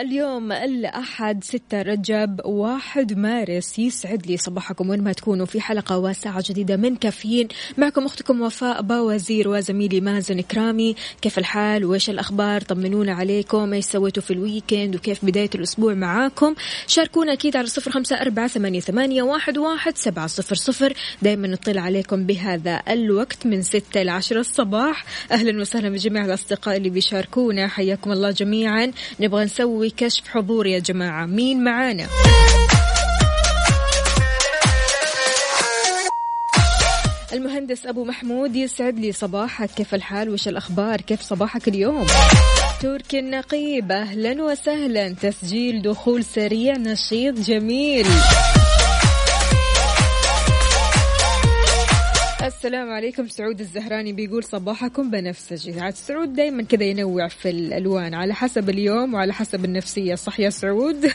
اليوم الأحد 6 رجب 1 مارس يسعد لي صباحكم وين ما تكونوا في حلقة وساعة جديدة من كافيين. معكم أختكم وفاء باوزير وزميلي مازن كرامي. كيف الحال؟ وإيش الأخبار؟ طمنونا عليكم. إيش سويتوا في الويكند؟ وكيف بداية الأسبوع معاكم؟ شاركونا أكيد على صفر خمسة أربعة ثمانية, واحد, سبعة صفر صفر. دايما نطلع عليكم بهذا الوقت من ستة إلى عشرة الصباح. أهلا وسهلا بجميع الأصدقاء اللي بيشاركونا. حياكم الله جميعا. نبغى نسوي كشف حضور يا جماعة. مين معانا؟ المهندس أبو محمود يسعد لي صباحك. كيف الحال؟ وش الأخبار؟ كيف صباحك اليوم؟ تركي النقيب أهلا وسهلا. تسجيل دخول سريع نشيط جميل. السلام عليكم. سعود الزهراني بيقول صباحكم بنفسجي عاد سعود دايما كذا ينوع في الألوان على حسب اليوم وعلى حسب النفسية. صح يا سعود؟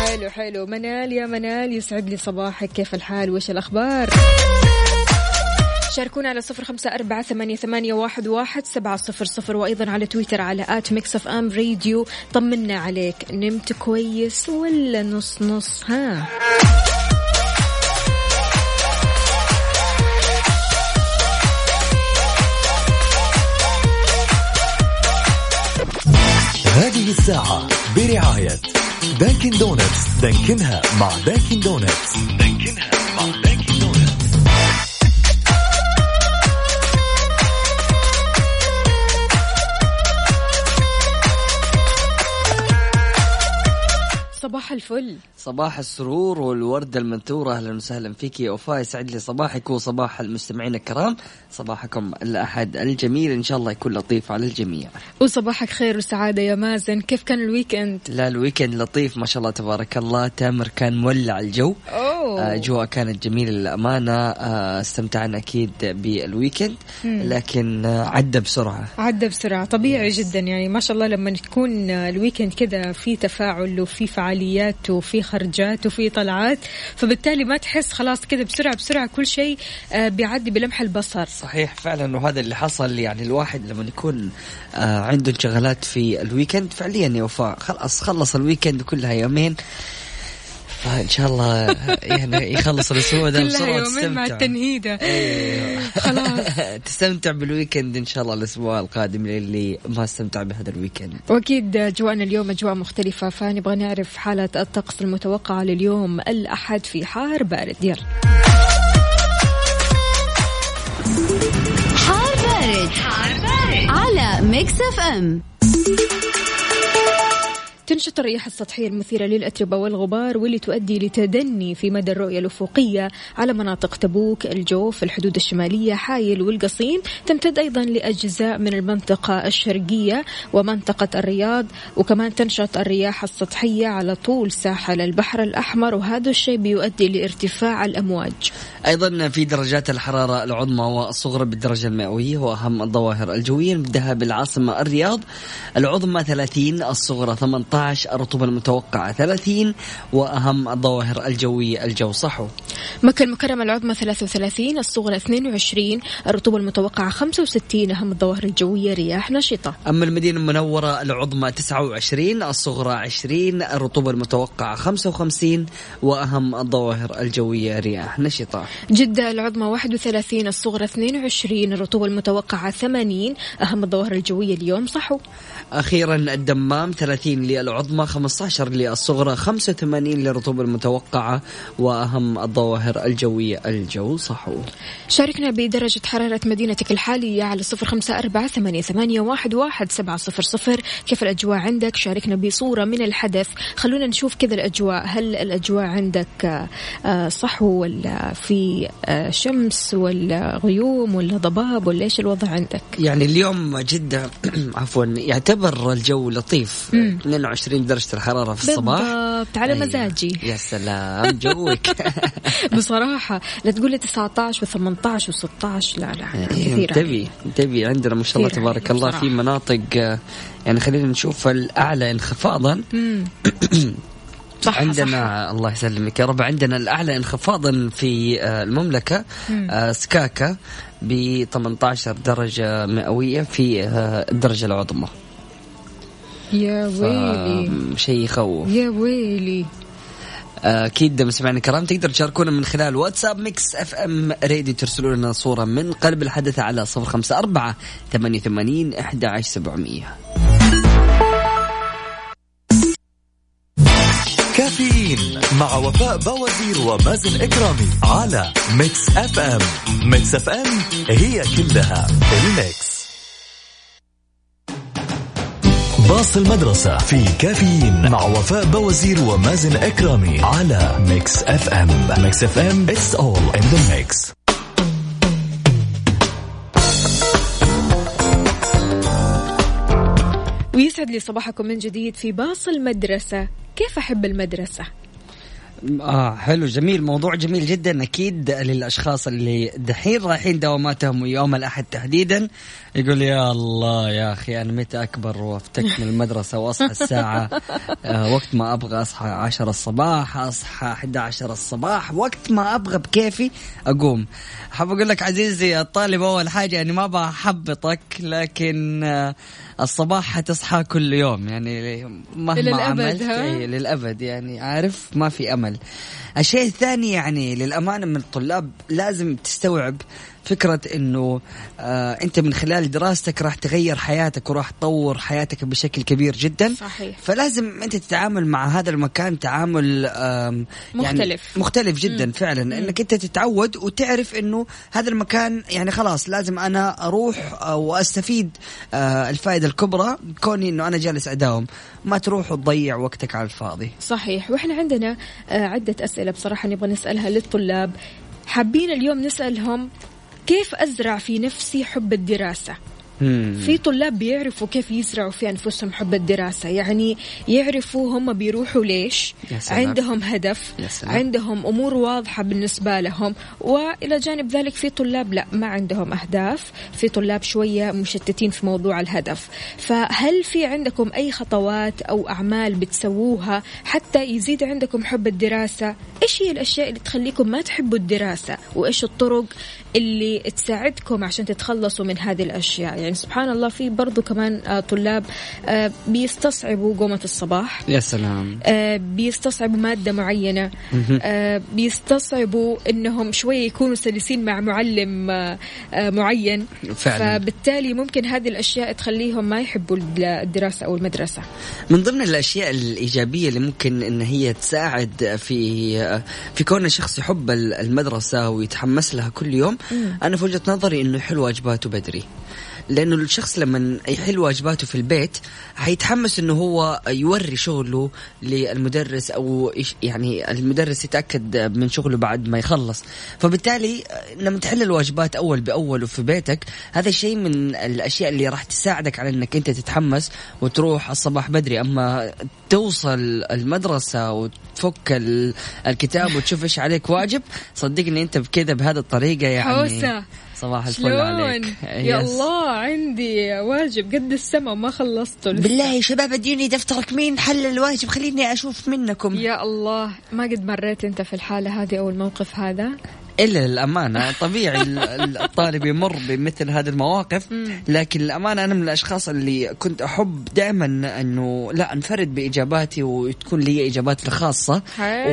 حلو حلو. منال يا منال يسعد لي صباحك. كيف الحال؟ وش الأخبار؟ شاركونا على صفر خمسة أربعة ثمانية, ثمانية واحد, واحد سبعة صفر صفر وأيضا على تويتر على at Mix FM Radio. طمنا عليك. نمت كويس ولا نص نص؟ ها. هذه الساعة برعاية Dunkin' Donuts. دانكنها مع Dunkin' Donuts. دانكنها. صباح الفل. صباح السرور والوردة المنثورة أهلا وسهلا فيك يا وفاء. يسعد لي صباحك وصباح المستمعين الكرام. صباحكم الأحد الجميل إن شاء الله يكون لطيف على الجميع. وصباحك خير وسعادة يا مازن. كيف كان الويكند؟ لا الويكند لطيف ما شاء الله تبارك الله. تامر كان مولع الجو. أوه. أجواء كانت جميلة للأمانة آه، استمتعنا أكيد بال weekend لكن آه، عدى بسرعة. عدى بسرعة. طبيعي جدا يعني. ما شاء الله لما تكون ال weekend كذا في تفاعل وفي فعاليات وفي خرجات وفي طلعات فبالتالي ما تحس خلاص كذا بسرعة بسرعة كل شيء آه، بيعدي بلمح البصر. صحيح فعلا وهذا اللي حصل يعني الواحد لما يكون آه، عنده انشغالات في ال weekend فعليا يا وفاء خلاص خلص ال weekend كلها يومين فان شاء الله يعني يخلص الأسبوع ده بسرعة يومين مع التنهيدة. أيوه. خلاص. تستمتع بال weekend إن شاء الله الأسبوع القادم للي ما استمتع بهذا ال weekend. وأكيد أجواءنا اليوم أجواء مختلفة فنبغى نعرف حالة الطقس المتوقعة لليوم الأحد في حار بارد. يلا. حار بارد, حار بارد. على Mix FM. تنشط الرياح السطحية المثيرة للأتربة والغبار واللي تؤدي لتدني في مدى الرؤية الأفقية على مناطق تبوك الجوف الحدود الشمالية حايل والقصيم. تمتد أيضا لأجزاء من المنطقة الشرقية ومنطقة الرياض وكمان تنشط الرياح السطحية على طول ساحل البحر الأحمر وهذا الشيء بيؤدي لارتفاع الأمواج. أيضا في درجات الحرارة العظمى والصغرى بالدرجة المئوية واهم الظواهر الجوية. نبداها بالعاصمه الرياض العظمى 30 الصغرى 18 الرطوبة المتوقعة 30 وأهم الظواهر الجوية الجو. صحو. مكة المكرمة العظمى 33 الصغرى 22 الرطوبة المتوقعة 65 أهم الظواهر الجوية رياح نشطة. أما المدينة المنورة العظمى 29 الصغرى 20 الرطوبة المتوقعة 55 وأهم الظواهر الجوية رياح نشطة. جدة العظمى 31 الصغرى 22 الرطوبة المتوقعة 80 أهم الظواهر الجوية اليوم. صحو. أخيرا الدمام 30 للصغرى العظمى 15 للصغرى 85 للرطوبة المتوقعة وأهم الظواهر الجوية الجو صحو. شاركنا بدرجة حرارة مدينتك الحالية على صفر خمسة أربعة ثمانية واحد سبعة صفر صفر. كيف الأجواء عندك؟ شاركنا بصورة من الحدث. خلونا نشوف كذا الأجواء. هل الأجواء عندك آه، صحو ولا في آه، شمس ولا غيوم ولا ضباب ولا إيش الوضع عندك؟ يعني اليوم جدة عفوا يعتبر الجو لطيف. 20 درجة الحرارة في الصباح. بالضبط على أيوة. مزاجي. يا سلام جوك. بصراحة لا تقول لي 19 و18 و16 لا لا إيه، كثير تبي طيب عندنا ما شاء الله تبارك الله في مناطق يعني خلينا نشوف الأعلى انخفاضا. صح عندنا صح. الله يسلمك يا رب عندنا الأعلى انخفاضا في آه، المملكة مم. آه، سكاكا ب 18 درجة مئوية في آه، الدرجة العظمى. يا ويلي. شيء يخوف. يا ويلي. آه، أكيد مستمعينا الكرام تقدر تشاركونا من خلال واتساب Mix FM Radio ترسلوا لنا صورة من قلب الحدث على صفر خمسة أربعة ثمانية ثمانين إحدى عشر سبعمئه كافيين مع وفاء باوزير ومازن كرامي على Mix FM. Mix FM it's all in the mix. باص المدرسة في كافيين مع وفاء باوزير ومازن كرامي على Mix FM. Mix FM it's all in the mix. ويسعد لي صباحكم من جديد في باص المدرسة. كيف أحب المدرسة؟ آه حلو جميل موضوع جميل جدا. أكيد للأشخاص اللي دحين رايحين دواماتهم يوم الأحد تحديدا يقول يا الله يا أخي أنا متى أكبر وافتك من المدرسة وأصحى الساعة؟ آه وقت ما أبغى أصحى 10 الصباح أصحى 11 الصباح وقت ما أبغى بكيفي أقوم. حاب أقول لك عزيزي الطالب أول حاجة يعني ما بحبطك لكن آه الصباح حتصحى كل يوم يعني مهما إلى الأبد، عملت ها؟ إيه، للأبد يعني عارف ما في أمل الشيء الثاني يعني للأمانة من الطلاب لازم تستوعب فكرة أنه آه أنت من خلال دراستك راح تغير حياتك وراح تطور حياتك بشكل كبير جدا. صحيح. فلازم أنت تتعامل مع هذا المكان تعامل آم يعني مختلف. مختلف جدا فعلا. أنك أنت تتعود وتعرف أنه هذا المكان يعني خلاص لازم أنا أروح آه، وأستفيد آه الفائدة الكبرى كوني أنه أنا جالس أداوم. ما تروح وتضيع وقتك على الفاضي. صحيح. وإحنا عندنا آه، عدة أسئلة. بصراحة نبغى نسألها للطلاب حابين اليوم نسألهم كيف أزرع في نفسي حب الدراسة. في طلاب بيعرفوا كيف يزرعوا في أنفسهم حب الدراسة. يعني يعرفوا هم بيروحوا ليش. عندهم هدف. عندهم أمور واضحة بالنسبة لهم. وإلى جانب ذلك في طلاب لا ما عندهم أهداف. في طلاب شوية مشتتين في موضوع الهدف. فهل في عندكم أي خطوات أو أعمال بتسووها حتى يزيد عندكم حب الدراسة؟ إيش هي الأشياء اللي تخليكم ما تحبوا الدراسة؟ وإيش الطرق اللي تساعدكم عشان تتخلصوا من هذه الأشياء؟ يعني سبحان الله في برضو كمان آه، طلاب آه، بيستصعبوا قومة الصباح. يا سلام. آه، بيستصعبوا مادة معينة. بيستصعبوا إنهم شوية يكونوا سلسين مع معلم معين. فعلاً. فبالتالي ممكن هذه الأشياء تخليهم ما يحبوا الدراسة أو المدرسة. من ضمن الأشياء الإيجابية اللي ممكن إن هي تساعد في في كون الشخص يحب المدرسة ويتحمس لها كل يوم أنا في وجهة نظري إنه يحل واجباته بدري. لأنه الشخص لما يحل واجباته في البيت حيتحمس إنه هو يوري شغله للمدرس أو يعني المدرس يتأكد من شغله بعد ما يخلص فبالتالي لما تحل الواجبات أول بأول وفي بيتك هذا الشيء من الأشياء اللي راح تساعدك على إنك أنت تتحمس وتروح الصباح بدري أما توصل المدرسة وتفك ال- الكتاب وتشوف إيش عليك واجب صدقني أنت بكذا بهذه الطريقة يعني حوسة. صباح الفل عليك. يا يس. الله عندي واجب. قد السما ما خلصته لسه. بالله يا شباب اديني دفترك. مين حل الواجب؟ خليني أشوف منكم. يا الله ما قد مريت انت في الحالة هذه أو الموقف هذا. إلا للأمانة طبيعي ال- ال- الطالب يمر بمثل هذه المواقف لكن الامانه أنا من الأشخاص اللي كنت أحب دائما أنه لا أنفرد بإجاباتي وتكون لي اجاباتي الخاصة.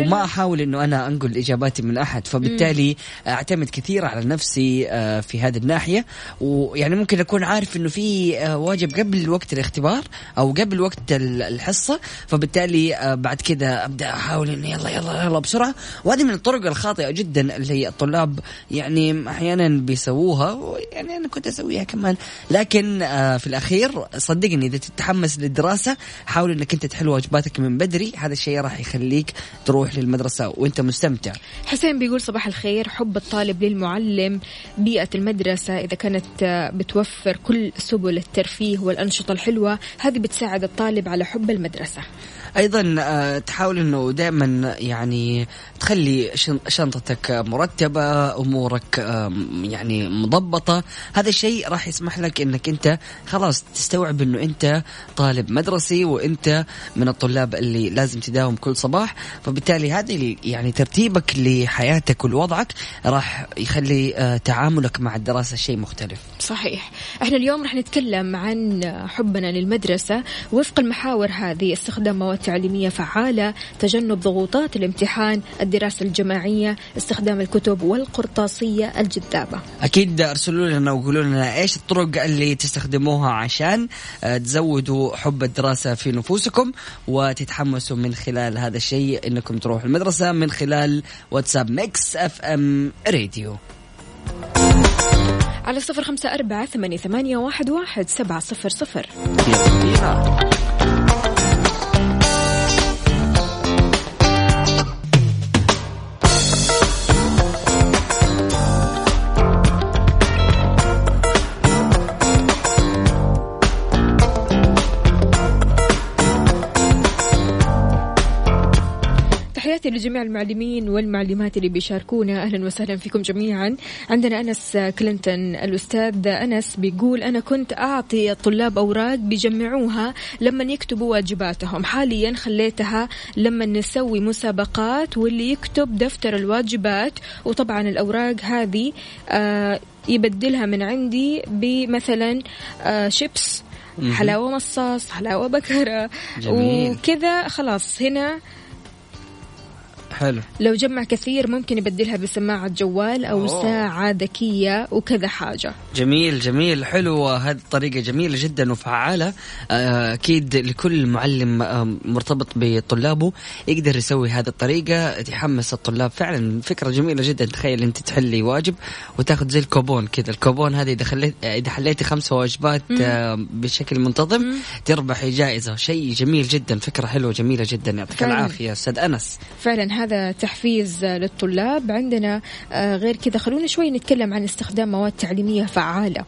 وما أحاول إنه أنا أنقل إجاباتي من أحد فبالتالي أعتمد كثير على نفسي آه، في هذه الناحية ويعني ممكن أكون عارف إنه في آه، واجب قبل وقت الاختبار أو قبل وقت ال- الحصة فبالتالي آه، بعد كذا أبدأ أحاول إنه يلا يلا يلا بسرعة وهذه من الطرق الخاطئة جدا اللي الطلاب يعني أحيانا بيسووها يعني أنا كنت أسويها كمان. لكن آه، في الأخير صدقني إذا تتحمس للدراسة حاول إنك أنت تحل واجباتك من بدري. هذا الشيء راح يخليك تروح للمدرسة وأنت مستمتع. حسين بيقول صباح الخير حب الطالب للمعلم بيئة المدرسة إذا كانت آه، بتوفر كل سبل الترفيه والأنشطة الحلوة هذه بتساعد الطالب على حب المدرسة. أيضا آه، تحاول إنه دائما يعني تخلي شن- شنطتك مرتبة أمورك يعني مضبطة. هذا الشيء راح يسمح لك إنك أنت خلاص تستوعب إنه أنت طالب مدرسي وأنت من الطلاب اللي لازم تداوم كل صباح. فبالتالي هذه يعني ترتيبك لحياتك ولوضعك راح يخلي آه، تعاملك مع الدراسة شيء مختلف. صحيح. إحنا اليوم رح نتكلم عن حبنا للمدرسة وفق المحاور هذه استخدام مواد تعليمية فعالة تجنب ضغوطات الامتحان الدراسة الجماعية استخدام الكتب والقرطاسية الجذابة. أكيد أرسلوا لنا وقولوا لنا إيش الطرق اللي تستخدموها عشان آه، تزودوا حب الدراسة في نفوسكم وتتحمسوا من خلال هذا الشيء إنكم تروحوا المدرسة من خلال واتساب Mix FM Radio. على صفر خمسة أربعة ثمانية, ثمانية واحد, واحد سبعة صفر صفر. تحياتي لجميع المعلمين والمعلمات اللي بيشاركونا. أهلا وسهلا فيكم جميعا. عندنا أنس كلينتون الأستاذ أنس بيقول أنا كنت أعطي الطلاب أوراق بيجمعوها لما يكتبوا واجباتهم. حاليا خليتها لما نسوي مسابقات واللي يكتب دفتر الواجبات. وطبعا الأوراق هذه آه يبدلها من عندي بمثلا آه شيبس حلاوة مصاص حلاوة بكرة. جميل. وكذا خلاص. هنا حلو. لو جمع كثير ممكن يبدلها بسماعة جوال أو أوه. ساعة ذكية وكذا حاجة. جميل جميل حلو هذه الطريقة جميلة جدا وفعالة. آه، أكيد لكل معلم آه، مرتبط بطلابه يقدر يسوي هذه الطريقة. تحمس الطلاب. فعلا فكرة جميلة جدا. تخيل أنت تحلي واجب وتاخذ زي الكوبون كذا. الكوبون هذه إذا خليت إذا حليتي خمسة واجبات آه، بشكل منتظم تربحي جائزة شيء جميل جدا. فكرة حلوة جميلة جدا. يعطيك. العافية أستاذ أنس. فعلا. هذا تحفيز للطلاب. عندنا آه، غير كذا خلونا شوي نتكلم عن استخدام مواد تعليمية فعالة.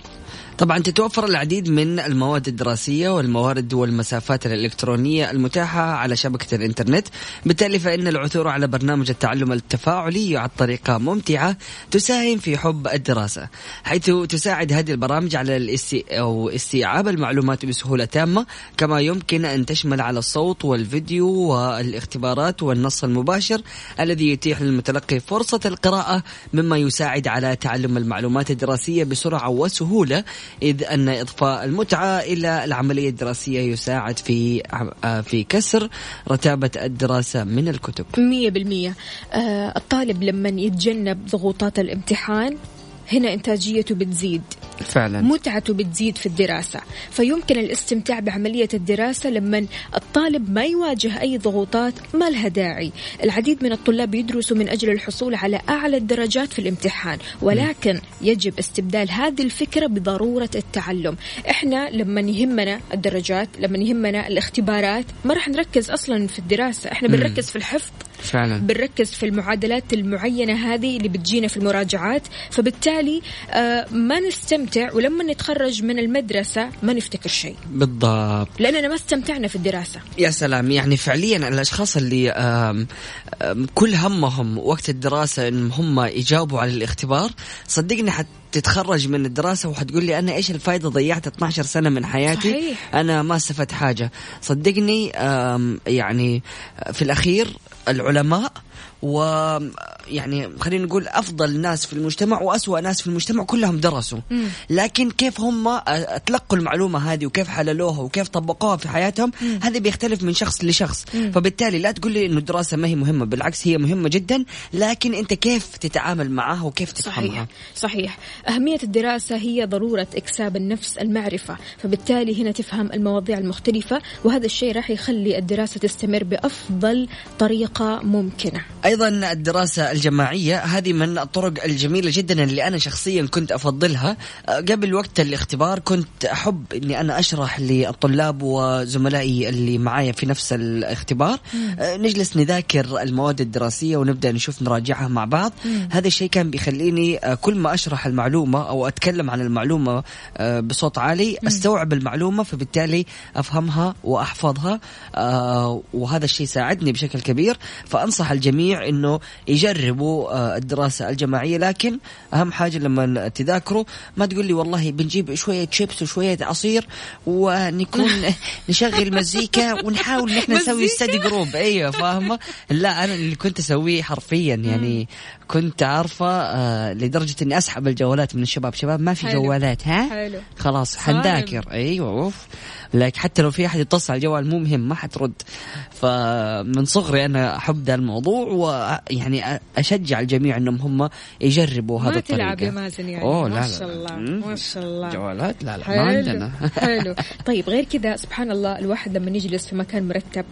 طبعا تتوفر العديد من المواد الدراسية والموارد والمسافات الإلكترونية المتاحة على شبكة الإنترنت. بالتالي فإن العثور على برنامج التعلم التفاعلي يعد طريقة ممتعة تساهم في حب الدراسة حيث تساعد هذه البرامج على الاستي... أو استيعاب المعلومات بسهولة تامة كما يمكن أن تشمل على الصوت والفيديو والاختبارات والنص المباشر الذي يتيح للمتلقي فرصة القراءة مما يساعد على تعلم المعلومات الدراسية بسرعة وسهولة إذ أن إضفاء المتعة إلى العملية الدراسية يساعد في آه، في كسر رتابة الدراسة من الكتب. مية بالمية. آه، الطالب لما يتجنب ضغوطات الامتحان هنا إنتاجيته بتزيد. فعلا. متعته بتزيد في الدراسة. فيمكن الاستمتاع بعملية الدراسة لما الطالب ما يواجه أي ضغوطات ما لها داعي. العديد من الطلاب يدرسوا من أجل الحصول على أعلى الدرجات في الامتحان ولكن يجب استبدال هذه الفكرة بضرورة التعلم. إحنا لما يهمنا الدرجات لما يهمنا الاختبارات ما راح نركز أصلا في الدراسة. إحنا بنركز في الحفظ فعلا. بنركز في المعادلات المعينة هذه اللي بتجينا في المراجعات. فبالتالي آه، ما نستمتع ولما نتخرج من المدرسة ما نفتكر شيء. بالضبط. لأننا ما استمتعنا في الدراسة. يا سلام. يعني فعليا الأشخاص اللي آم آم كل همهم وقت الدراسة ان هم يجاوبوا على الاختبار صدقني حت حتتخرج من الدراسة وحتقول لي أنا إيش الفائدة ضيعت 12 سنة من حياتي صحيح. أنا ما استفدت حاجة صدقني يعني في الأخير العلماء ويعني خلينا نقول أفضل ناس في المجتمع وأسوأ ناس في المجتمع كلهم درسوا. لكن كيف هم تلقوا المعلومة هذه وكيف حللوها وكيف طبقوها في حياتهم؟ هذا بيختلف من شخص لشخص. فبالتالي لا تقول لي إنه الدراسة ما هي مهمة بالعكس هي مهمة جدا. لكن أنت كيف تتعامل معها وكيف تفهمها صحيح. صحيح. أهمية الدراسة هي ضرورة إكساب النفس المعرفة. فبالتالي هنا تفهم المواضيع المختلفة وهذا الشيء راح يخلي الدراسة تستمر بأفضل طريقة ممكنة. أيضا الدراسة الجماعية هذه من الطرق الجميلة جدا اللي أنا شخصيا كنت أفضلها. أه، قبل وقت الاختبار كنت أحب إني أنا أشرح للطلاب وزملائي اللي معايا في نفس الاختبار. أه، نجلس نذاكر المواد الدراسية ونبدأ نشوف نراجعها مع بعض. هذا الشيء كان بيخليني أه، كل ما أشرح المعلومة أو أتكلم عن المعلومة بصوت عالي أستوعب المعلومة فبالتالي أفهمها وأحفظها. وهذا الشيء ساعدني بشكل كبير. فأنصح الجميع إنه يجربوا آه، الدراسة الجماعية. لكن أهم حاجة لما تذاكروا ما تقول لي والله بنجيب شوية شيبس وشوية عصير ونكون نشغل مزيكا ونحاول نحن نسوي ستدي جروب أيوه فاهمة؟ لا أنا اللي كنت أسويه حرفيا. يعني كنت عارفة آه، لدرجة إني أسحب الجوالات من الشباب. شباب ما في حلو. جوالات ها؟ حلو. خلاص حنذاكر. أيوه أوف. لكن حتى لو في أحد يتصل على الجوال مو مهم ما حترد. فمن صغري أنا أحب ذا الموضوع ويعني أشجع الجميع إنهم هم يجربوا هذا ما الطريقة. تلعب يا مازن يعني. أوه ما شاء. الله. ما شاء الله. جوالات لا لا حلو ما عندنا. حلو. طيب غير كذا سبحان الله الواحد لما يجلس في مكان مرتب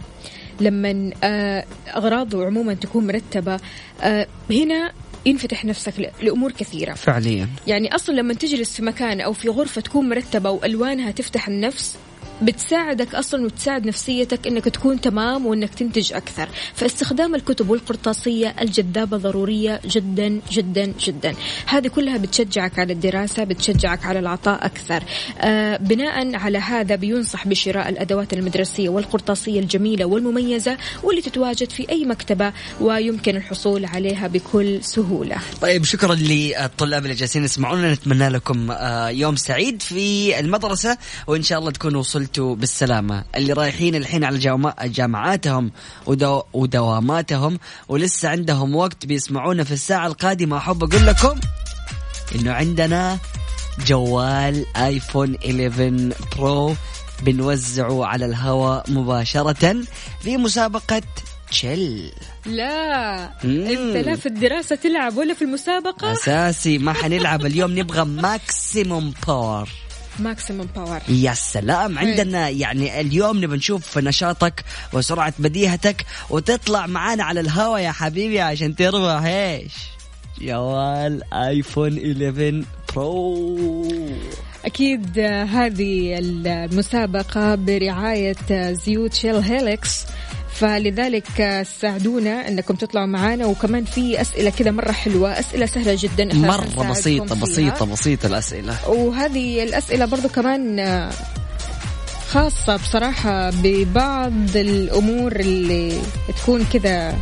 لما آه، أغراضه عموما تكون مرتبة آه، هنا ينفتح نفسك ل- لأمور كثيرة. فعليا. يعني أصلا لما تجلس في مكان أو في غرفة تكون مرتبة وألوانها تفتح النفس بتساعدك أصلا وتساعد نفسيتك إنك تكون تمام وإنك تنتج أكثر، فاستخدام الكتب والقرطاسية الجذابة ضرورية جدا جدا جدا، هذه كلها بتشجعك على الدراسة، بتشجعك على العطاء أكثر. آه بناء على هذا بينصح بشراء الأدوات المدرسية والقرطاسية الجميلة والمميزة واللي تتواجد في أي مكتبة ويمكن الحصول عليها بكل سهولة. طيب شكرا للطلاب اللي جالسين يسمعونا نتمنى لكم آه، يوم سعيد في المدرسة وإن شاء الله تكونوا وصلتوا بالسلامة. اللي رايحين الحين على جامعاتهم ودو ودواماتهم ولسه عندهم وقت بيسمعونا في الساعة القادمة. أحب أقول لكم إنه عندنا جوال iPhone 11 Pro بنوزعه على الهواء مباشرة في مسابقة Shell لا مم. أنت لا في الدراسة تلعب ولا في المسابقة؟ أساسي ما حنلعب اليوم نبغى maximum power maximum power يا سلام. عندنا يعني اليوم نبى نشوف نشاطك وسرعة بديهتك وتطلع معانا على الهوا يا حبيبي عشان تربح. إيش؟ جوال iPhone 11 Pro. أكيد آه، هذه المسابقة برعاية آه، زيوت Shell Helix فلذلك ساعدونا انكم تطلعوا معنا وكمان في أسئلة كذا مرة حلوة أسئلة سهلة جدا. بسيطة فيها. بسيطة بسيطة الأسئلة. وهذه الأسئلة برضو كمان خاصة بصراحة ببعض الأمور اللي تكون كذا.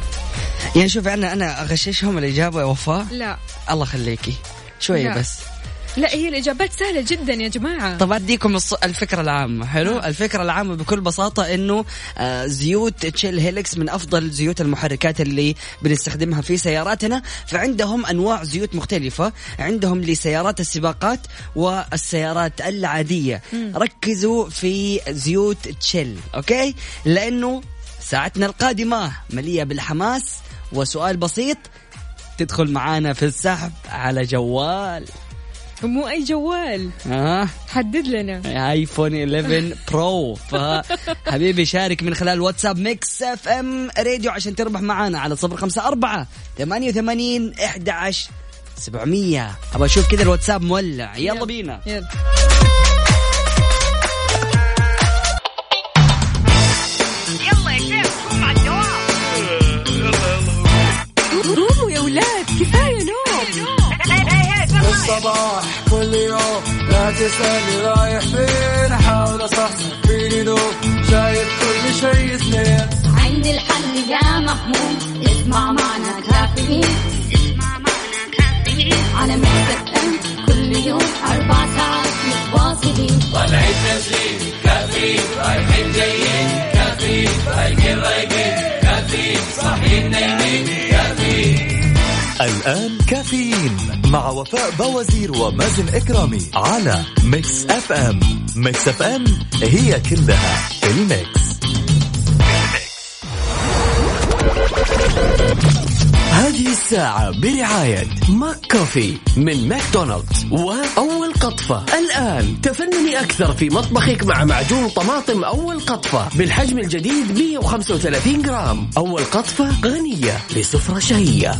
يعني شوفي أنا أنا أغششهم الإجابة يا وفاء. لا. الله خليكي شوية لا. بس. لا هي الإجابات سهلة جدا يا جماعة. طب أديكم الفكرة العامة حلو؟ آه. الفكرة العامة بكل بساطة إنه آه، زيوت تشيل هيلكس من أفضل زيوت المحركات اللي بنستخدمها في سياراتنا. فعندهم أنواع زيوت مختلفة. عندهم لسيارات السباقات والسيارات العادية. ركزوا في زيوت Shell okay؟ لأنه ساعتنا القادمة مليئة بالحماس. وسؤال بسيط تدخل معانا في السحب على جوال. مو أي جوال. ها حدد لنا. iPhone 11 Pro فحبيبي شارك من خلال واتساب Mix FM Radio عشان تربح معانا على صفر خمسة أربعة ثمانية وثمانين إحدى عشر سبعمية. أبغى أشوف كذا الواتساب مولع. يلا. بينا. يلا. الصباح. كل يوم لا تسألني رايح فين. أحاول أصحصح فيني لو شايف كل شيء سنين عندي الحل يا محمود. اسمع معنا كافيين. اسمع معنا كافيين. على Mix FM كل يوم أربع ساعات متواصلين. طالعين نازلين. كافيين. رايحين جايين. كافيين. رايقين رايقين. الآن كافيين مع وفاء بوازير ومازن إكرامي على Mix FM. Mix FM هي كلها في ال Mix. هذه الساعة برعاية McCafé من ماكدونالدز وأول قطفة. الآن تفنني أكثر في مطبخك مع معجون طماطم أول قطفة بالحجم الجديد 135 جرام. أول قطفة غنية لسفرة شهية.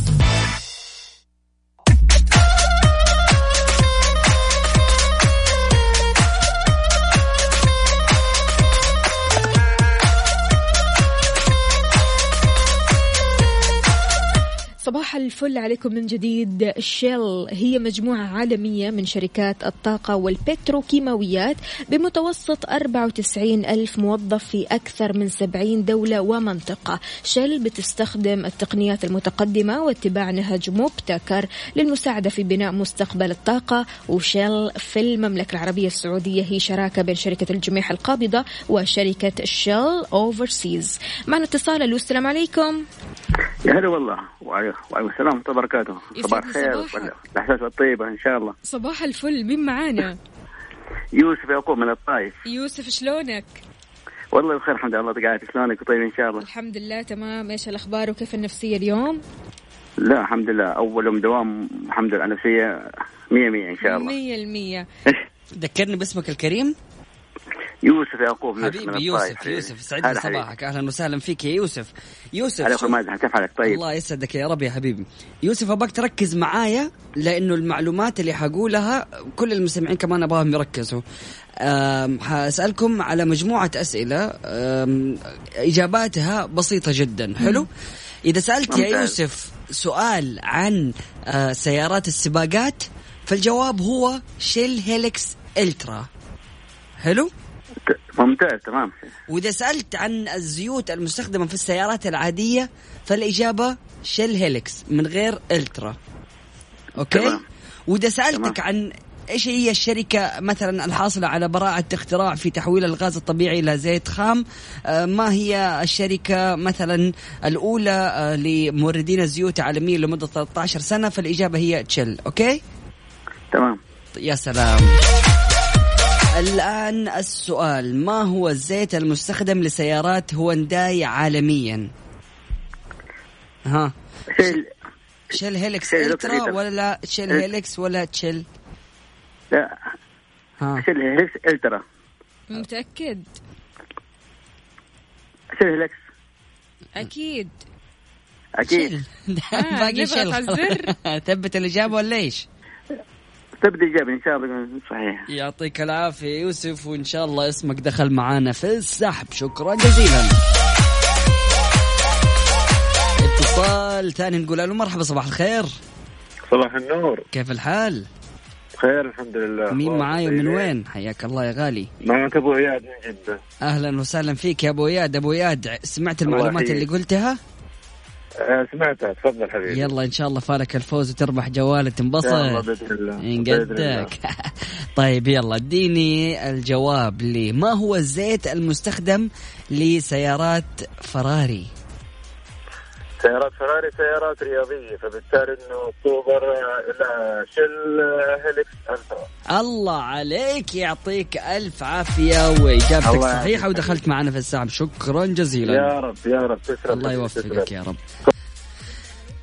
الفل عليكم من جديد. شيل هي مجموعة عالمية من شركات الطاقة والبتروكيماويات بمتوسط 94 ألف موظف في أكثر من 70 دولة ومنطقة. شيل بتستخدم التقنيات المتقدمة واتباع نهج مبتكر للمساعدة في بناء مستقبل الطاقة. وشيل في المملكة العربية السعودية هي شراكة بين شركة الجميح القابضة وشركة شيل أوفرسيز. معنا اتصال ألو السلام عليكم. يا هلا والله. وعليكم السلام ورحمة الله وبركاته. صباح الخير صباحك. والإحساس الطيبة إن شاء الله. صباح الفل. مين معانا؟ يوسف يعقوب من الطايف. يوسف شلونك؟ والله بخير الحمد لله. الله قاعد شلونك؟ طيب إن شاء الله. الحمد لله تمام. إيش الأخبار وكيف النفسية اليوم؟ لا الحمد لله. أول يوم دوام الحمد لله. نفسية مية مية إن شاء الله. مية المية. ذكرني باسمك الكريم؟ يوسف يعقوب يوسف حبيبي يوسف يوسف حبيبي. صباحك. أهلا وسهلا فيك يا يوسف. يوسف هلا مازن كيف حالك؟ طيب. الله يسعدك يا رب يا حبيبي. يوسف أبغاك تركز معايا لأنه المعلومات اللي حقولها كل المستمعين كمان أبغاهم يركزوا. حأسألكم على مجموعة أسئلة إجاباتها بسيطة جدا. حلو؟ إذا سألت يا ممتاز. يوسف سؤال عن آه، سيارات السباقات فالجواب هو Shell Helix Ultra. حلو؟ ممتاز تمام. وإذا سألت عن الزيوت المستخدمة في السيارات العادية فالإجابة Shell Helix من غير Ultra okay؟ تمام. وإذا سألتك تمام. عن إيش هي الشركة مثلا الحاصلة على براءة اختراع في تحويل الغاز الطبيعي إلى زيت خام آه، ما هي الشركة مثلا الأولى آه، لموردين الزيوت عالميا لمدة 13 سنة؟ فالإجابة هي Shell okay؟ تمام. يا سلام. الآن السؤال ما هو الزيت المستخدم لسيارات هونداي عالميا؟ ها Shell. Shell Helix Ultra. ولا Shell إيه. Helix ولا Shell؟ لا. ها. Shell Helix Ultra متأكد؟ Shell Helix أكيد. شيل. آه، باقي نضغط شيل. ثبت الإجابة ولا إيش؟ تبدي الإجابة إن شاء الله صحيح يعطيك العافية يا يوسف وإن شاء الله اسمك دخل معانا في السحب شكرا جزيلا اتصال ثاني نقول له مرحبا صباح الخير صباح النور كيف الحال؟ بخير الحمد لله مين معاي ومن. وين؟ حياك الله يا غالي معك أبو إياد من جدة أهلا وسهلا فيك يا أبو إياد أبو إياد سمعت المعلومات اللي. قلتها؟ آه سمعتها. تفضل حبيبي. يلا إن شاء الله فالك الفوز وتربح جوال تنبسط الله. قدك. طيب يلا اديني الجواب لي ما هو الزيت المستخدم لسيارات فراري؟ سيارات فراري سيارات رياضية. فبالتالي إنه سوبر آه، لا Shell آه، Helix Ultra الله عليك يعطيك ألف عافية وإجابتك صحيحة. ودخلت معنا في السحب شكرا جزيلا. يا رب يا رب. تسلم الله يوفقك. يا رب.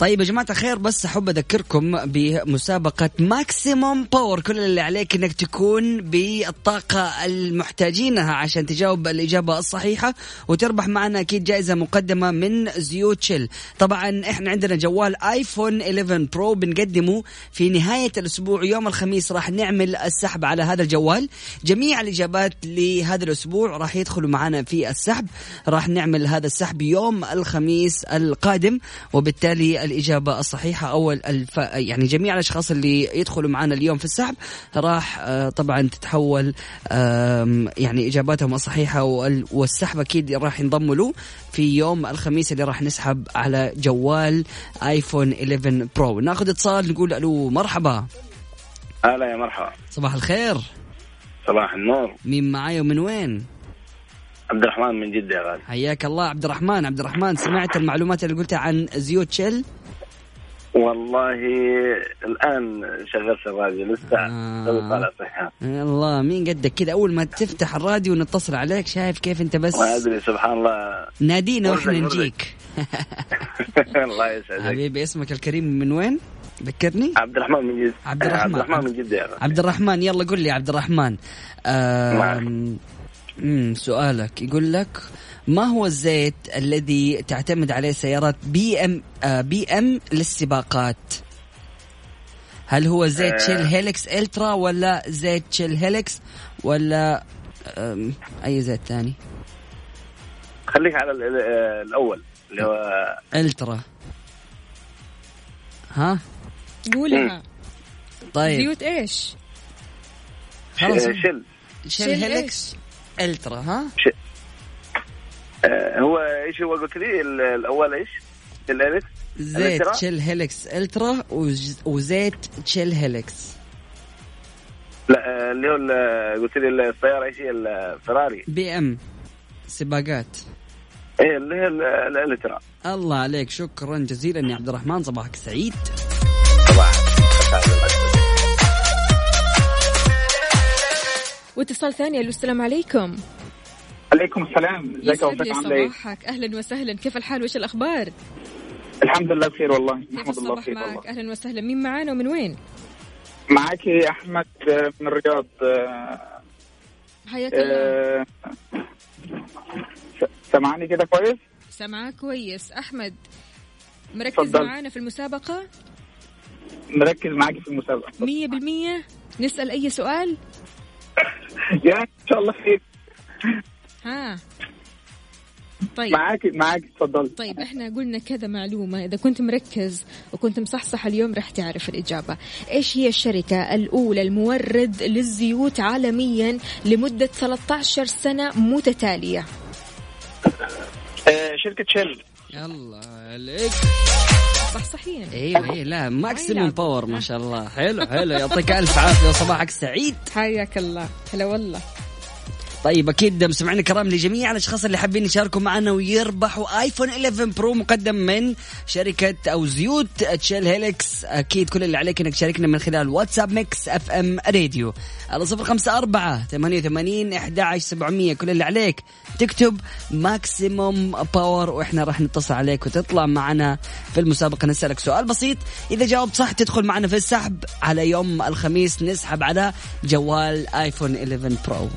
طيب يا جماعة الخير بس أحب أذكركم بمسابقة Maximum Power كل اللي عليك أنك تكون بالطاقة المحتاجينها عشان تجاوب الإجابة الصحيحة وتربح معنا أكيد جائزة مقدمة من زيوت Shell طبعا إحنا عندنا جوال iPhone 11 Pro بنقدمه في نهاية الأسبوع يوم الخميس راح نعمل السحب على هذا الجوال. جميع الإجابات لهذا الأسبوع راح يدخلوا معنا في السحب. راح نعمل هذا السحب يوم الخميس القادم وبالتالي الإجابة الصحيحة. أو الف... يعني جميع الأشخاص اللي يدخلوا معنا اليوم في السحب راح آه، طبعا تتحول يعني إجاباتهم الصحيحة وال- والسحب أكيد راح ينضموا له في يوم الخميس اللي راح نسحب على جوال آيفون 11 برو. ناخذ اتصال نقول ألو مرحبا. هلا يا مرحبا. صباح الخير. صباح النور. مين معاي ومن وين؟ عبد الرحمن من جدة يا غالي. حياك الله. عبد الرحمن عبد الرحمن سمعت المعلومات اللي قلتها عن زيوت شل والله الآن شغلت الراديو لسه آه. طالع صحيان الله مين قدك كذا؟ أول ما تفتح الراديو نتصل عليك شايف كيف أنت بس؟ ما أدري سبحان الله. نادينا وإحنا. نجيك. الله يسعدك. حبيبي اسمك الكريم من وين؟ ذكرني؟ عبد الرحمن من جدة. عبد الرحمن. عبد الرحمن من جدة عبد الرحمن يلا قل لي عبد الرحمن. مم، سؤالك يقول لك ما هو الزيت الذي تعتمد عليه سيارات BM آه، BM للسباقات؟ هل هو زيت آه. Shell Helix Ultra ولا زيت Shell Helix ولا أي زيت ثاني؟ خليك على ال- الأول اللي هو ألترا. ها؟ قولها. طيب. زيوت إيش؟ خلاص. شل شيل. شيل هيلكس ألترا ها؟ آه، هو إيش هو قلت لي؟ ال- الأول إيش؟ الالف زيت؟ تشيل هيلكس الترا وز- وزيت تشيل هيلكس لا آه، اللي هو ال- قلت لي السياره إيش هي؟ الفراري. بي إم. سباقات. إيه اللي هي ال- الألترا. الله عليك شكرا جزيلا يا عبد الرحمن صباحك سعيد. واتصال ثاني ألو السلام عليكم. عليكم السلام. ازيك يا وفاء عاملة إيه؟ صباحك. أهلا وسهلا. كيف الحال؟ وايش الأخبار؟ الحمد لله بخير والله. نحمد الله بخير معك؟ والله. أهلا وسهلا. مين معانا ومن وين؟ معاكي أحمد آه، من الرياض آه، حياك الله. آه، س- سامعاني كده كويس؟ سامعاك كويس. أحمد مركز تفضل. معانا في المسابقة؟ مركز معاكي في المسابقة. مية بالمية. نسأل أي سؤال؟ يا إن شاء الله خير. ها. طيب. معاكي معاكي اتفضلي طيب إحنا قلنا كذا معلومة. إذا كنت مركز وكنت مصحصح اليوم راح تعرف الإجابة. إيش هي الشركة الأولى المورد للزيوت عالميا لمدة 13 سنة متتالية؟ آه، شركة Shell الله عليك. صحصحين إيوه إيوه لا Maximum يلعب. Power ما شاء الله. حلو حلو. يعطيك ألف عافية وصباحك سعيد. حياك الله. هلا والله. طيب أكيد مستمعينا الكرام لجميع الأشخاص اللي حابين يشاركوا معنا ويربحوا iPhone 11 Pro مقدم من شركة أو زيوت Shell Helix أكيد كل اللي عليك إنك تشاركنا من خلال واتساب Mix FM Radio. على صفر خمسة أربعة ثمانية وثمانين أحد عشر سبعمية. كل اللي عليك تكتب Maximum Power وإحنا راح نتصل عليك وتطلع معنا في المسابقة. نسألك سؤال بسيط. إذا جاوبت صح تدخل معنا في السحب. على يوم الخميس نسحب على جوال iPhone 11 Pro.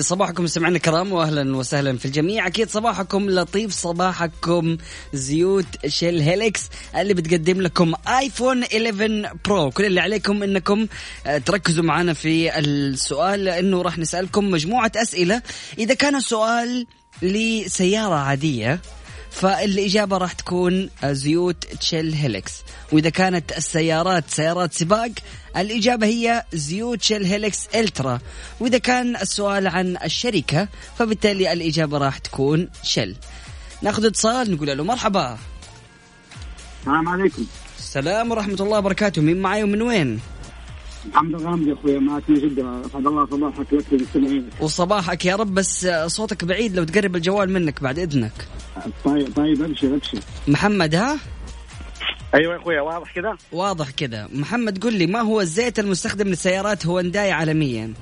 صباحكم سمعنا الكرام واهلا وسهلا في الجميع. أكيد صباحكم لطيف صباحكم زيوت Shell Helix اللي بتقدم لكم iPhone 11 Pro. كل اللي عليكم إنكم آه، تركزوا معنا في السؤال لأنه راح نسألكم مجموعة أسئلة. إذا كان السؤال لسيارة عادية فالإجابة راح تكون زيوت Shell Helix وإذا كانت السيارات سيارات سباق الإجابة هي زيوت شيل هيلكس إلترا. وإذا كان السؤال عن الشركة فبالتالي الإجابة راح تكون شل ناخذ اتصال نقول له مرحبا. السلام عليكم. السلام ورحمة الله وبركاته. مين معي ومن وين؟ محمد الغامدي يا أخويا معك من جده أسعد الله صباحك لك للمستمعين وصباحك يا رب بس صوتك بعيد لو تقرب الجوال منك بعد إذنك. طيب طيب ابشر ابشر محمد ها؟ أيوه يا أخويا واضح كده؟ واضح كذا محمد قل لي ما هو الزيت المستخدم لسيارات هونداي عالميا؟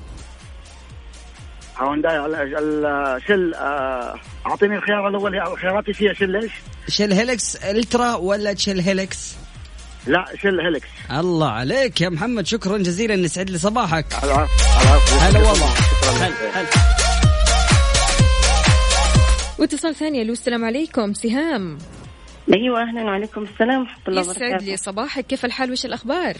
هونداي على ال Shell آه، أعطيني الخيار الأول خياراتي فيها Shell إيش؟ Shell Helix Ultra ولا Shell Helix لا Shell Helix الله عليك يا محمد شكرا جزيلا يسعد لي صباحك. العفو العفو. هلا والله. هلا هلا. واتصال ثاني ألو السلام عليكم. سهام. أيوه أهلا وعليكم السلام ورحمة الله يسعد وبركاته. لي صباحك. كيف الحال؟ وش الأخبار؟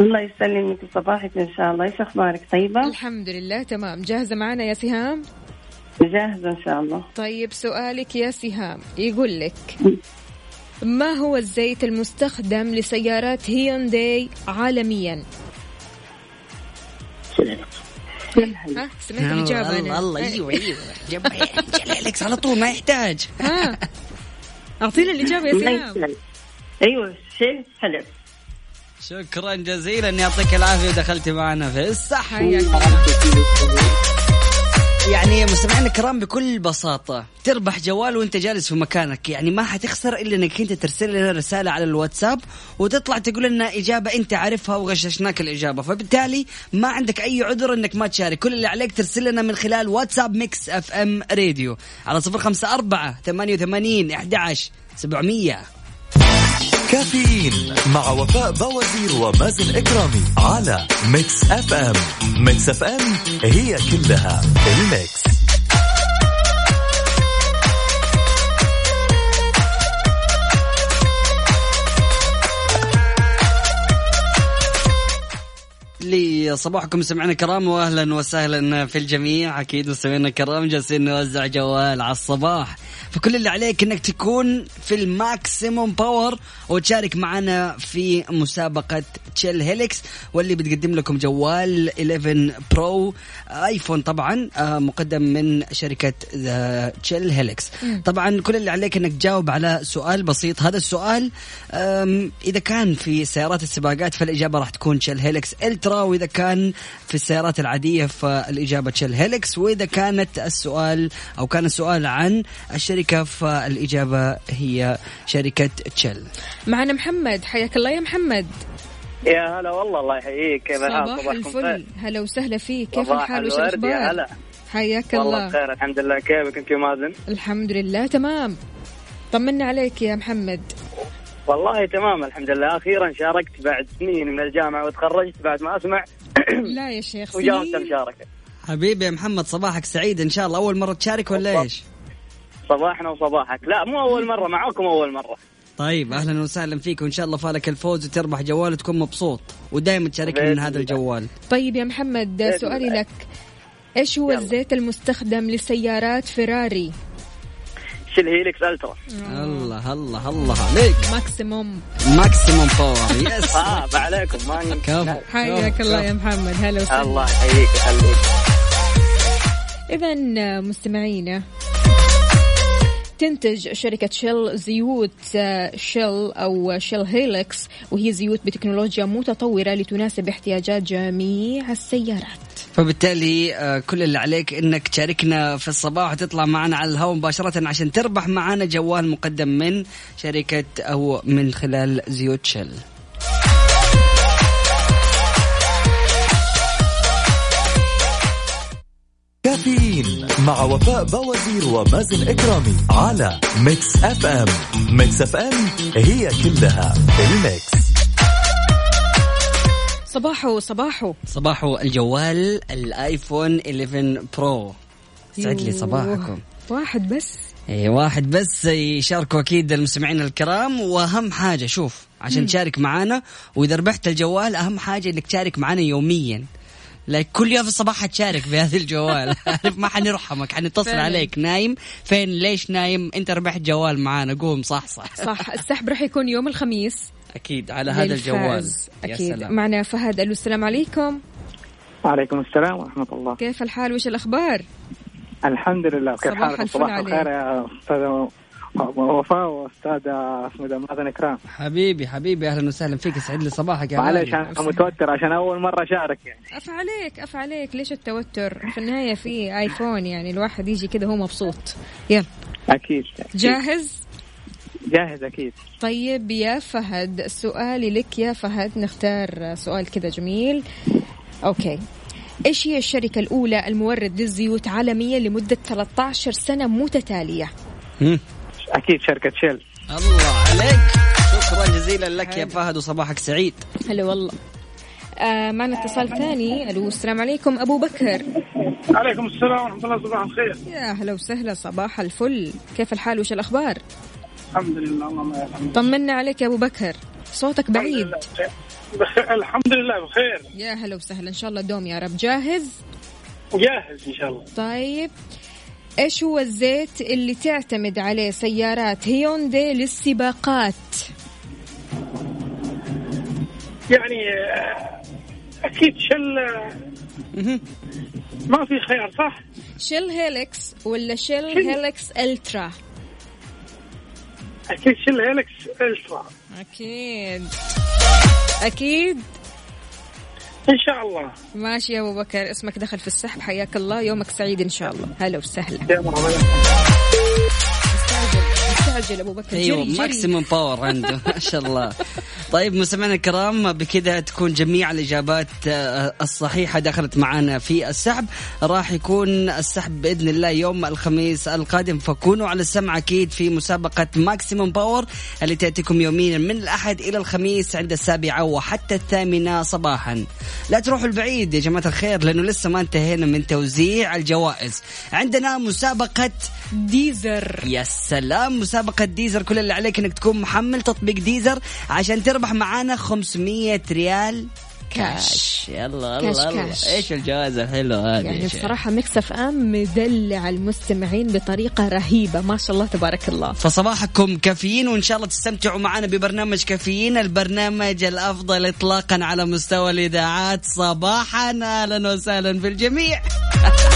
الله يسلمك صباحك إن شاء الله. إيش أخبارك؟ طيبة؟ الحمد لله تمام. جاهزة معنا يا سهام؟ جاهزة إن شاء الله. طيب سؤالك يا سهام. يقول لك ما هو الزيت المستخدم لسيارات هيونداي عالميا؟ ها؟ سمعت الإجابة الله أنا. الله أيوه أيوه. جنب- جلالكس على طول ما يحتاج. ها. أعطينا الإجابة يا يسلمك. أيوه شيء حلو. شكرا جزيلا يعطيك العافية دخلتي معنا في الصح حياك يعني مستمعينا الكرام بكل بساطة تربح جوال وانت جالس في مكانك. يعني ما حتخسر إلا إنك أنت ترسل لنا رسالة على الواتساب وتطلع تقول لنا إجابة أنت عارفها وغششناك الإجابة. فبالتالي ما عندك أي عذر إنك ما تشارك. كل اللي عليك ترسل لنا من خلال واتساب Mix FM Radio على صفر خمسة أربعة ثمانية وثمانين أحد سبعمية. كافيين مع وفاء بوازير ومازن إكرامي على Mix FM. Mix FM هي كلها ال Mix. لي صباحكم سمعنا الكرام واهلا وسهلا في الجميع. أكيد مستمعينا الكرام جالسين نوزع جوال على الصباح. فكل اللي عليك إنك تكون في ال Maximum Power وتشارك معنا في مسابقة Shell Helix واللي بتقدم لكم جوال 11 Pro iPhone طبعا آه، مقدم من شركة Shell Helix طبعا كل اللي عليك إنك تجاوب على سؤال بسيط. هذا السؤال إذا كان في سيارات السباقات فالإجابة راح تكون Shell Helix Ultra وإذا كان في السيارات العادية فالإجابة Shell Helix وإذا كانت السؤال أو كان السؤال عن الشركة فالإجابة هي شركة Shell معنا محمد حياك الله يا محمد. يا هلا والله الله يحييك. كيف الحال؟ صباح صباحكم الفل. هلا وسهلا فيك. كيف صباح الحال؟ وش الأخبار؟ هلا. حياك والله الله. بخير الحمد لله. كيفك أنت مازن؟ الحمد لله تمام. طمنا عليك يا محمد. والله تمام الحمد لله. أخيرا شاركت بعد سنين من الجامعة وتخرجت بعد ما أسمع. لا يا شيخ وجاوبت المشاركة. حبيبي يا محمد صباحك سعيد إن شاء الله. أول مرة تشارك ولا إيش؟ صباحنا وصباحك. لا مو أول مرة معاكم أول مرة. طيب أهلا وسهلا فيك وإن شاء الله فالك الفوز وتربح جوال وتكون مبسوط. ودائما تشاركني من هذا. الجوال. طيب يا محمد سؤالي. لك. إيش هو يلا. الزيت المستخدم لسيارات فيراري؟ Shell Helix Ultra. الله الله الله عليك. ماكسيموم. ماكسيموم باور يس آه عليكم. ما كفو حياك الله يا محمد. هلا وسهلا. الله يحييك يخليك. إذا مستمعينا تنتج شركة Shell زيوت آه، Shell أو Shell Helix وهي زيوت بتكنولوجيا متطورة لتناسب احتياجات جميع السيارات. فبالتالي آه، كل اللي عليك إنك تشاركنا في الصباح وتطلع معنا على الهواء مباشرة عشان تربح معنا جوال مقدم من شركة أو من خلال زيوت Shell كافيين مع وفاء بوازير ومازن إكرامي على Mix FM. Mix FM هي كلها ال Mix. صباحو صباحو. صباح الجوال ال iPhone 11 Pro. سعد لي صباحكم. واحد بس. اي واحد بس يشاركوا أكيد المستمعين الكرام. وأهم حاجة شوف عشان تشارك معانا وإذا ربحت الجوال أهم حاجة إنك تشارك معانا يوميا. لايك كل يوم في الصباح حتشارك بهذا الجوال. عارف ما حنرحمك حنتصل. عليك. نايم؟ فين؟ ليش نايم؟ أنت ربحت جوال معانا. قوم صح صح. صح. السحب راح يكون يوم الخميس. أكيد على هذا الجوال. للفائز. يا سلام. معنا فهد ألو السلام عليكم. وعليكم السلام ورحمة الله. كيف الحال؟ وش الأخبار؟ الحمد لله. كيف صباح حالك؟ صباح. الخير يا أستاذ وفاء وأستاذ اسمه ده مازن إكرام. حبيبي حبيبي أهلا وسهلا فيك. يسعد لي صباحك يا معلش. أنا متوتر عشان أول مرة أشارك يعني. أف عليك أف عليك. ليش التوتر؟ في النهاية في آيفون يعني. الواحد يجي كذا هو مبسوط. يلا. أكيد أكيد. جاهز؟ جاهز أكيد. طيب يا فهد سؤالي لك يا فهد. نختار سؤال كذا جميل. أوكي. إيش هي الشركة الأولى المورد للزيوت عالميا لمدة 13 سنة متتالية؟ هم. أكيد شركة شيل. الله عليك. شكرا جزيلا لك يا فهد وصباحك سعيد. هلا والله. آه معنا اتصال ثاني. ألو السلام عليكم. أبو بكر. عليكم السلام ورحمة الله صباح الخير. يا هلا وسهلا. صباح الفل. كيف الحال؟ وش الأخبار؟ الحمد لله اللهم طمنا عليك يا أبو بكر. صوتك بعيد. الحمد لله بخير. يا هلا وسهلا. إن شاء الله دوم يا رب. جاهز؟ جاهز إن شاء الله. طيب. إيش هو الزيت اللي تعتمد عليه سيارات هيوندي للسباقات؟ يعني آه، أكيد شل آه، ما في خيار صح؟ شيل هيلكس ولا شيل شيل. هيلكس ألترا؟ أكيد Shell Helix Ultra. أكيد. أكيد. إن شاء الله. ماشي يا أبو بكر اسمك دخل في السحب حياك الله يومك سعيد إن شاء الله. هلا وسهلا. مستعجل أبو بكر أيوه ماكسيموم باور عنده ما شاء الله. طيب مستمعينا الكرام بكذا تكون جميع الإجابات آه، الصحيحة دخلت معنا في السحب. راح يكون السحب بإذن الله يوم الخميس القادم فكونوا على السمع أكيد في مسابقة Maximum Power اللي تأتيكم يوميا من الأحد إلى الخميس عند السابعة وحتى الثامنة صباحا. لا تروحوا البعيد يا جماعة الخير لأنه لسه ما انتهينا من توزيع الجوائز. عندنا مسابقة Deezer. يا سلام مسابقة Deezer كل اللي عليك إنك تكون محمل تطبيق Deezer عشان تربح معانا 500 ريال كاش. يلا كاش يلا. كاش. إيش الجوائز الحلوة هذه يعني شيخ؟ بصراحة Mix FM مدلع المستمعين بطريقة رهيبة ما شاء الله تبارك الله. فصباحكم كافيين وإن شاء الله تستمتعوا معنا ببرنامج كافيين البرنامج الأفضل اطلاقا على مستوى الإذاعات. صباحا أهلا وسهلا بالجميع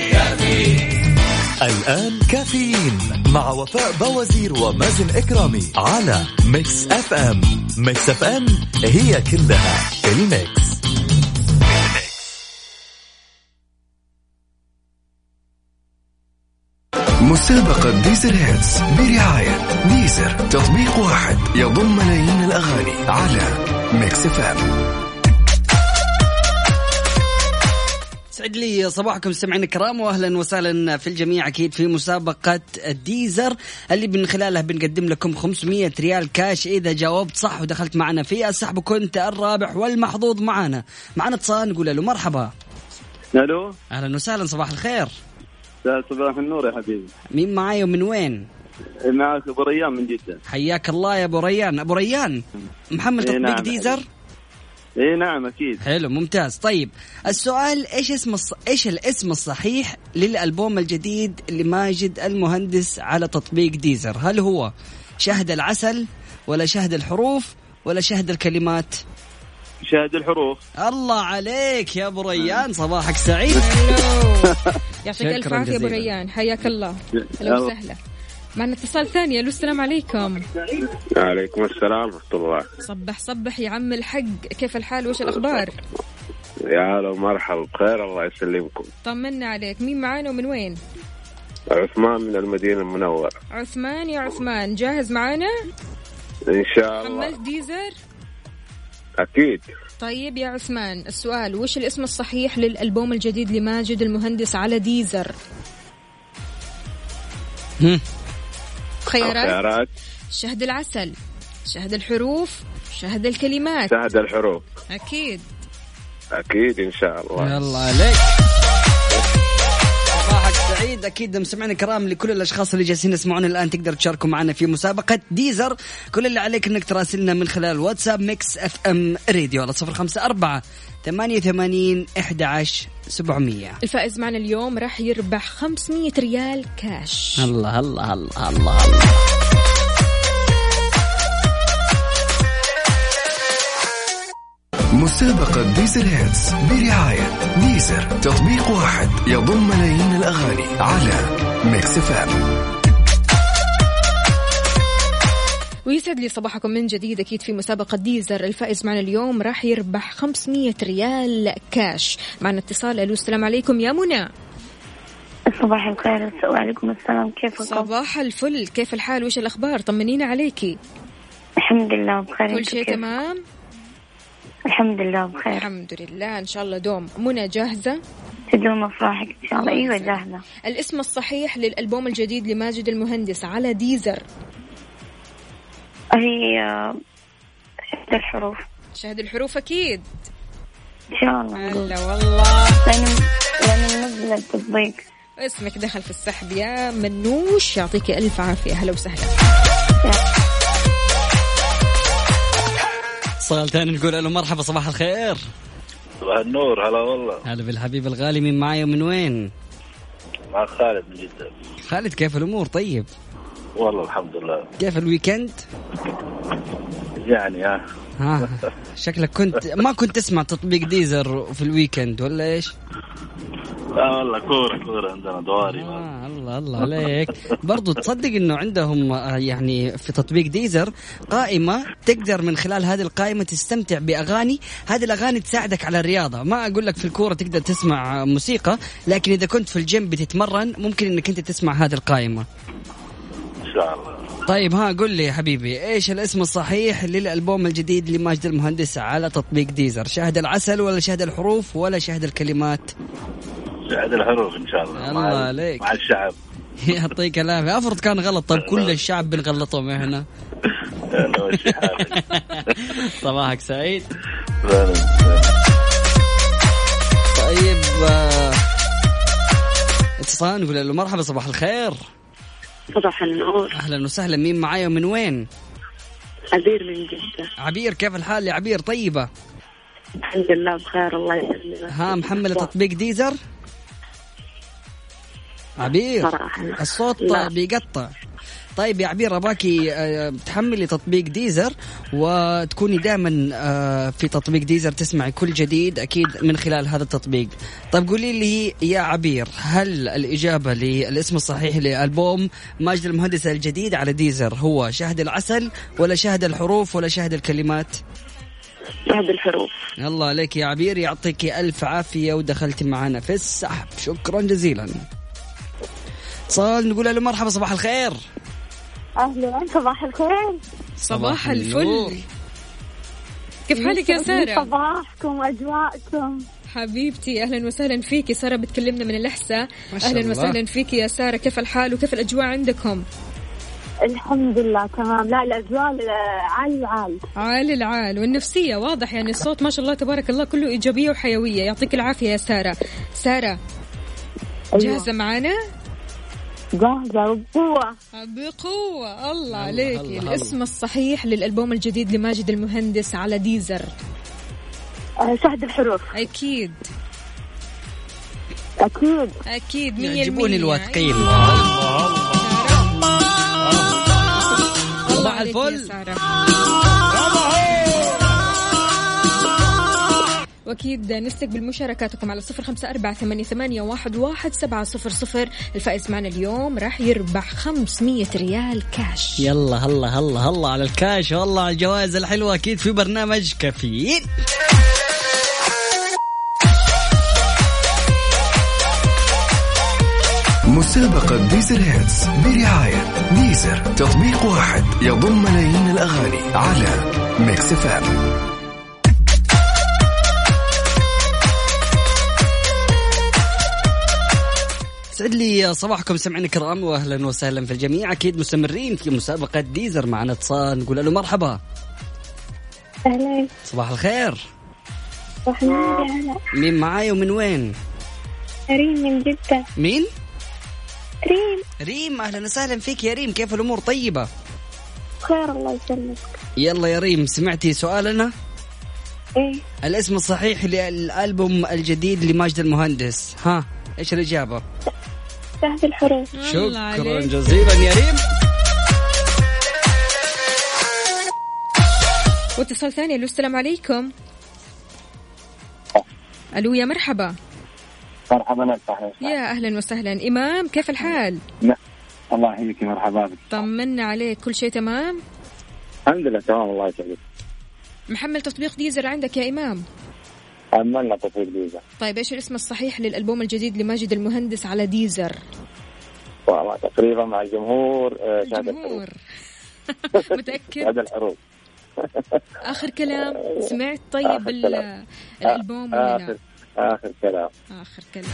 الآن كافيين مع وفاء بوازير ومازن إكرامي على Mix FM Mix FM هي كلها ال Mix. مسابقة Deezer Hits برعاية Deezer تطبيق واحد يضم ملايين الأغاني على Mix FM سعد لي صباحكم مستمعينا الكرام واهلا وسهلا في الجميع أكيد في مسابقة ال Deezer اللي من خلالها بنقدم لكم 500 ريال كاش. إذا جاوبت صح ودخلت معنا في السحب وكنت الرابح والمحظوظ معنا. معنا اتصال نقول له مرحبا. ألو. أهلا وسهلا صباح الخير. صباح النور يا حبيبي. مين معاي ومن وين؟ معك أبو ريان من جدة. حياك الله يا أبو ريان. أبو ريان محمد إيه تطبيق نعم. Deezer؟ إي نعم أكيد. حلو ممتاز. طيب السؤال إيش اسم الص... إيش الاسم الصحيح للألبوم الجديد لماجد المهندس على تطبيق ديزر؟ هل هو شهد العسل ولا شهد الحروف ولا شهد الكلمات؟ شاهد الحروف. الله عليك يا أبو ريان صباحك سعيد. يعطيك ألف عافية أبو. ريان. حياك الله. أهلا وسهلا. معنا اتصال ثاني. ألو السلام عليكم. عليكم السلام ورحمة الله. صبح صبح يا عم الحق. كيف الحال؟ وش الأخبار؟ يا هلا ومرحبا. بخير الله يسلمكم. طمنا عليك. مين معانا ومن وين؟ عثمان من المدينة المنورة. عثمان يا عثمان. جاهز معانا؟ إن شاء الله. حملت ديزر؟ أكيد. طيب يا عثمان السؤال وش الاسم الصحيح للألبوم الجديد لماجد المهندس على ديزر؟ خيارات؟ خيارات. شهد العسل شهد الحروف شهد الكلمات. شهد الحروف. أكيد. أكيد إن شاء الله. يلا عليك. صباحك سعيد. أكيد مستمعينا الكرام لكل الأشخاص اللي جالسين يسمعونا الآن تقدر تشاركوا معنا في مسابقة Deezer. كل اللي عليك إنك تراسلنا من خلال واتساب ميكس أف إم راديو على صفر خمسه اربعه ثمانية وثمانين إحدى عشر سبعمية. الفائز معنا اليوم راح يربح 500 ريال كاش الله الله الله الله. الله مسابقة Deezer Hits برعاية Deezer تطبيق واحد يضم ملايين الأغاني على Mix F ويسعد لي صباحكم من جديد أكيد في مسابقة Deezer. الفائز معنا اليوم راح يربح 500 ريال كاش. معنا اتصال. ألو السلام عليكم. يا منى. صباح الخير. وعليكم السلام. كيفكم؟ صباح الفل. كيف الحال؟ وش الأخبار؟ طمنينا عليكي. الحمد لله. بخير. كل شيء؟ تمام؟ الحمد لله. بخير. الحمد لله. إن شاء الله دوم. منى جاهزة؟ تدوم أفراحك إن شاء الله. أيوه جاهزة. الاسم الصحيح للألبوم الجديد لماجد المهندس على ديزر. هي شهد الحروف. شهد الحروف أكيد. إن شاء الله. هلا والله. لأن لأن منزل التطبيق اسمك دخل في السحب يا منوش. يعطيك ألف عافية. هلا وسهلا. اتصال ثاني نقول له مرحبا صباح الخير. صباح النور هلا والله. هلا بالحبيب الغالي مين معاي ومن وين؟ مع خالد من جدة. خالد كيف الأمور؟ طيب؟ والله الحمد لله. كيف الويكند؟ يعني ها. ها شكلك كنت ما كنت تسمع تطبيق Deezer في ال weekend ولا إيش؟ لا والله كورة كورة عندنا دواري. آه الله الله عليك. برضو تصدق إنه عندهم آه، يعني في تطبيق Deezer قائمة تقدر من خلال هذه القائمة تستمتع بأغاني. هذه الأغاني تساعدك على الرياضة. ما أقول لك في الكورة تقدر تسمع آه، موسيقى لكن إذا كنت في الجيم بتتمرن ممكن إنك أنت تسمع هذه القائمة. ان شاء الله. طيب ها قل لي يا حبيبي إيش الاسم الصحيح للألبوم الجديد لماجد المهندس على تطبيق ديزر؟ شهد العسل ولا شهد الحروف ولا شهد الكلمات؟ سعد الحروف إن شاء الله الله عليك. مع الشعب. يعطيك العافية. أفرض كان غلط طيب كل الشعب بنغلطهم إحنا. صباحك سعيد. طيب آه، اتصال نقول له مرحبا صباح الخير. صباح النور. أهلا وسهلا. مين معايا ومن وين؟ عبير من جدة. عبير كيف الحال يا عبير؟ طيبة. الحمد لله بخير الله يسلمك. ها محمله تطبيق ديزر؟ عبير صراحة. الصوت لا. بيقطع. طيب يا عبير أباكي آه، تحملي تطبيق ديزر وتكوني دائما في تطبيق ديزر تسمعي كل جديد أكيد من خلال هذا التطبيق. طيب قولي لي يا عبير هل الإجابة للاسم الصحيح لألبوم ماجد المهندس الجديد على ديزر هو شهد العسل ولا شهد الحروف ولا شهد الكلمات؟ شهد الحروف الله عليك يا عبير يعطيك ألف عافية ودخلتي معنا في السحب شكرا جزيلا اتصال نقول له مرحبا صباح الخير أهلا صباح الخير. صباح. الفل. كيف حالك يا سارة؟ صباحكم واجواءكم حبيبتي أهلا وسهلا فيكي سارة بتكلمنا من الأحساء. ما شاء أهلا الله. وسهلا فيكي يا سارة. كيف الحال وكيف الأجواء عندكم؟ الحمد لله تمام. لا الأجواء عال العال. عال العال. والنفسية واضح يعني الصوت ما شاء الله تبارك الله كله إيجابية وحيوية. يعطيك العافية يا سارة. سارة جاهزة معنا جاهزه وبقوه بقوة الله عليك. الله، الاسم الصحيح للألبوم الجديد لماجد المهندس على ديزر. آه، شهد الحروف. أكيد. أكيد. أكيد. 100% يعجبوني الواثقين الله صباح عليك يا الفل. وأكيد نستقبل مشاركاتكم على صفر خمسة أربعة ثمانيه, ثمانية واحد, واحد سبعة صفر صفر. الفائز معنا اليوم راح يربح 500 ريال كاش. يلا هلا هلا هلا على الكاش والله على الجوائز الحلوة. أكيد في برنامج كفيل. مسابقة Deezer Hits برعاية Deezer. تطبيق واحد يضم ملايين الأغاني على Mix FM سعد لي صباحكم سمعنا الكرام واهلا وسهلا في الجميع. أكيد مستمرين في مسابقة Deezer معنا اتصال. نقول له مرحبا. أهلا. صباح الخير. صباح النور يا هلا. مين معاي ومن وين؟ ريم من جدة. مين؟ ريم. ريم أهلا وسهلا فيك يا ريم. كيف الأمور؟ طيبة؟ خير الله يسلمك. يلا يا ريم سمعتي سؤالنا؟ إيه. الاسم الصحيح للألبوم الجديد لماجد المهندس. ها إيش الإجابة؟ شهد الحروف. شكرا جزيلا يا ريم. واتصال ثاني. ألو السلام عليكم. ألو يا مرحبا. مرحبا أهلا يا أهلا وسهلا. إمام كيف الحال؟ لا الله يحييك مرحبا. بك طمنا عليك كل شيء تمام؟ الحمد لله تمام الله يسعدك. محمل تطبيق ديزر عندك يا إمام. عملنا تطبيق ديزر. طيب إيش الاسم الصحيح للألبوم الجديد لماجد المهندس على ديزر؟ والله تقريبا مع الجمهور آه، شهادة الجمهور. الحروب متأكد؟ شهادة الحروب. آخر كلام. سمعت طيب آخر كلام. الألبوم ولا آخر آخر كلام. آخر كلام.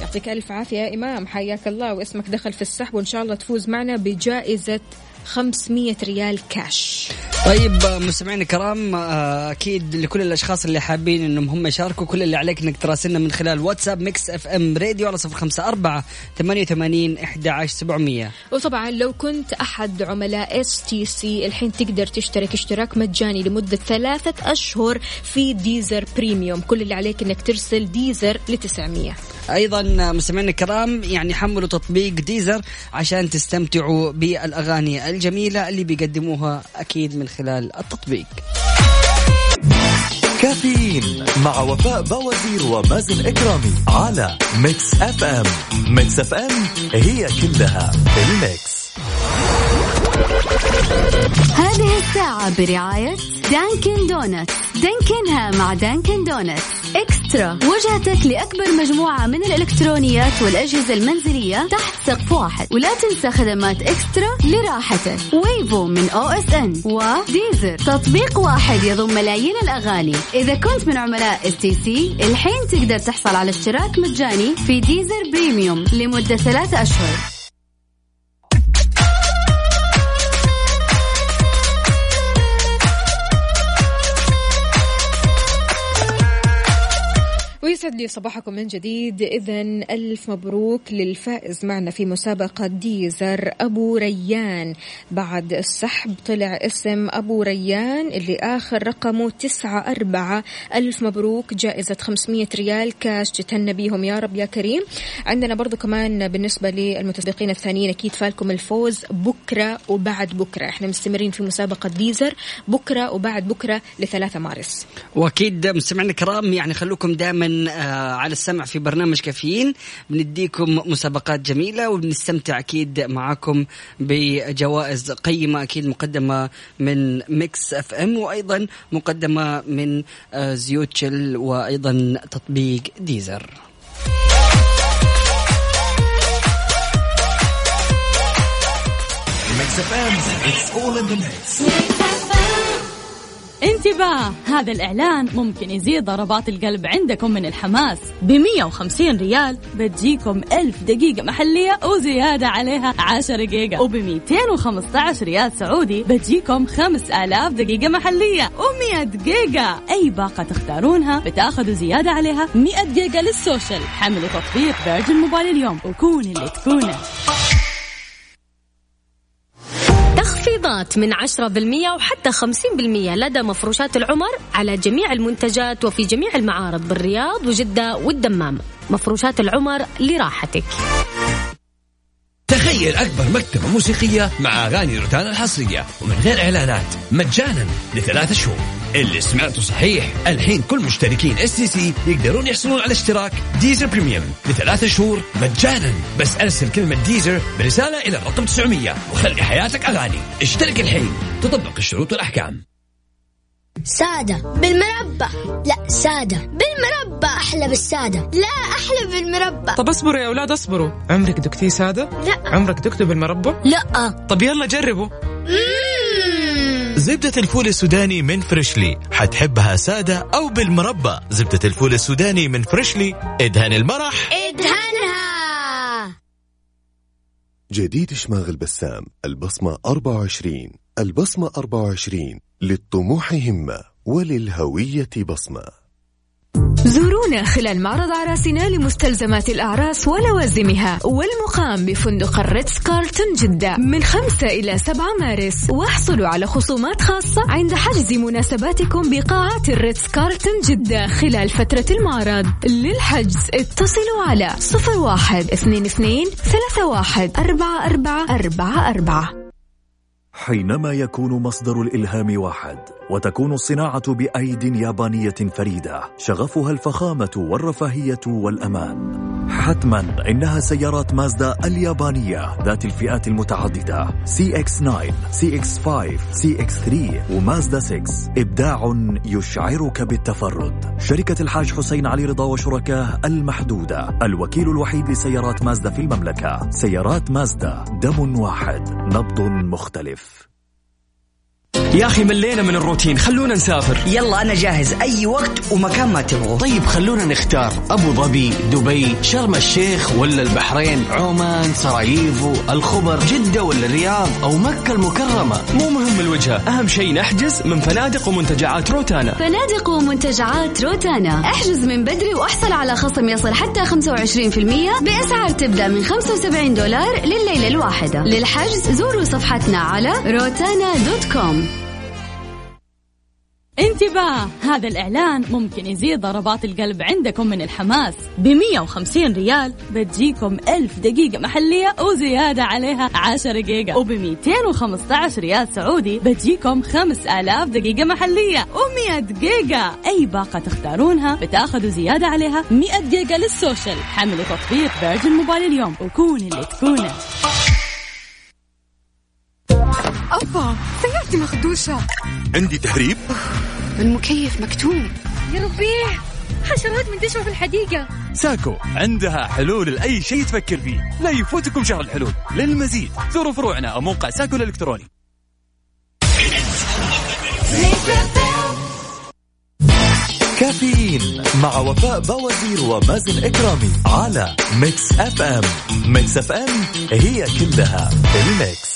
يعطيك ألف عافية يا إمام. حياك الله واسمك دخل في السحب وإن شاء الله تفوز معنا بجائزة 500 ريال كاش طيب مستمعينا الكرام أكيد لكل الأشخاص اللي حابين إنهم هم يشاركوا كل اللي عليك إنك تراسلنا من خلال واتساب Mix FM Radio على صفر خمسة أربعة ثمانية وثمانين إحدى عشر سبعمية. وطبعا لو كنت أحد عملاء STC الحين تقدر تشترك اشتراك مجاني لمدة ثلاثة أشهر في Deezer Premium كل اللي عليك أنك ترسل Deezer ل 900 أيضا مستمعينا الكرام يعني حملوا تطبيق Deezer عشان تستمتعوا بالأغاني الجميلة اللي بيقدموها أكيد من خلال التطبيق. كافيين مع وفاء بوازير ومازن إكرامي على Mix FM. Mix FM هي كلها ال mix. هذه الساعة برعاية Dunkin' Donuts. دانكنها مع Dunkin' Donuts. eXtra. وجهتك لأكبر مجموعة من الإلكترونيات والأجهزة المنزلية تحت سقف واحد. ولا تنسى خدمات eXtra لراحتك. Wavo من OSN. و Deezer. تطبيق واحد يضم ملايين الأغاني. إذا كنت من عملاء STC الحين تقدر تحصل على اشتراك مجاني في Deezer Premium لمدة ثلاثة أشهر. ويسعد لي صباحكم من جديد. إذا ألف مبروك للفائز معنا في مسابقة Deezer أبو ريان. بعد السحب طلع اسم أبو ريان اللي آخر رقمه تسعة أربعة. ألف مبروك. جائزة 500 ريال كاش تتهنى بيهم يا رب يا كريم. عندنا برضو كمان بالنسبة للمتسابقين الثانيين أكيد فالكم الفوز. بكرة وبعد بكرة. إحنا مستمرين في مسابقة Deezer بكرة وبعد بكرة لثلاثة مارس. وأكيد مستمعينا الكرام يعني خلوكم دائما على السمع في برنامج كافيين. بنديكم مسابقات جميلة وبنستمتع أكيد معاكم بجوائز قيمة أكيد مقدمة من Mix FM وأيضا مقدمة من آه، زيوت Shell وأيضا تطبيق Deezer. Mix FM It's all in the mix انتباه هذا الإعلان ممكن يزيد ضربات القلب عندكم من الحماس. ب 150 ريال بتجيكم ألف دقيقة محلية وزيادة عليها 10 جيجا وب 215 ريال سعودي بتجيكم 5000 دقيقة محلية و100 جيجا أي باقة تختارونها بتاخذوا زيادة عليها 100 جيجا لل social. حملوا تطبيق Virgin Mobile اليوم وكون اللي تكونه تخفيضات من 10% وحتى 50% لدى مفروشات العمر على جميع المنتجات وفي جميع المعارض بالرياض وجدة والدمام. مفروشات العمر لراحتك. تخيل أكبر مكتبة موسيقية مع أغاني روتانا الحصرية. ومن غير إعلانات مجانا لثلاثة شهور. اللي سمعته صحيح. الحين كل مشتركين STC يقدرون يحصلون على اشتراك Deezer Premium لثلاثة شهور مجانا. بس أرسل كلمة Deezer برسالة إلى الرقم 900 وخلي حياتك أغاني. اشترك الحين. تطبق الشروط والأحكام. سادة بالمربى لا سادة بالمربى أحلى بالسادة. لا أحلى بالمربى طب اصبروا يا أولاد اصبروا. عمرك دقتيه سادة؟ لا. عمرك دقته بالمربى لا. طب يلا جربوا. زبدة الفول السوداني من Freshly. حتحبها سادة أو بالمربى زبدة الفول السوداني من Freshly. إدهن المرح. إدهنها. جديد شماغ البسام. البصمة 24 البصمة 24 للطموح همة وللهوية بصمة. زورونا خلال معرض عراسنا لمستلزمات الأعراس ولوازمها والمقام بفندق الريتز كارلتون جدة. من 5 إلى 7 مارس واحصلوا على خصومات خاصة عند حجز مناسباتكم بقاعات الريتز كارلتون جدة خلال فترة المعرض. للحجز اتصلوا على 01 22 31 44 44 حينما يكون مصدر الإلهام واحد وتكون الصناعة بأيد يابانية فريدة شغفها الفخامة والرفاهية والأمان. حتما إنها سيارات مازدا اليابانية ذات الفئات المتعددة CX-9 CX-5 CX-3 ومازدا 6 إبداع يشعرك بالتفرد. شركة الحاج حسين علي رضا وشركاه المحدودة. الوكيل الوحيد لسيارات مازدا في المملكة. سيارات مازدا دم واحد. نبض مختلف. يا أخي ملينا من الروتين خلونا نسافر. يلا أنا جاهز. أي وقت ومكان ما تبغوا. طيب خلونا نختار. أبو ظبي دبي شرم الشيخ ولا البحرين عمان سراييفو الخبر جدة ولا الرياض أو مكة المكرمة. مو مهم الوجهه أهم شيء نحجز من فنادق ومنتجعات روتانا. فنادق ومنتجعات روتانا. احجز من بدري واحصل على خصم يصل حتى 25% بأسعار تبدأ من 75 دولار لليلة الواحدة. للحجز زوروا صفحتنا على روتانا dot com. انتباه هذا الإعلان ممكن يزيد ضربات القلب عندكم من الحماس. ب 150 ريال بتجيكم 1000 دقيقة محلية وزيادة عليها 10 جيجا وب 215 ريال سعودي بتجيكم 5000 دقيقة محلية و100 جيجا أي باقة تختارونها بتاخذوا زيادة عليها 100 جيجا لل social. حملوا تطبيق Virgin Mobile اليوم وكون اللي تكونه سيارتي مخدوشة. عندي تسريب؟ المكيف مكتوم. يا ربيه حشرات منتشرة في الحديقة. SACO عندها حلول لأي شيء تفكر فيه. لا يفوتكم شهر الحلول. للمزيد زوروا فروعنا أو موقع SACO الإلكتروني. كافيين مع وفاء بوازير ومازن إكرامي على Mix FM Mix FM هي كلها ال mix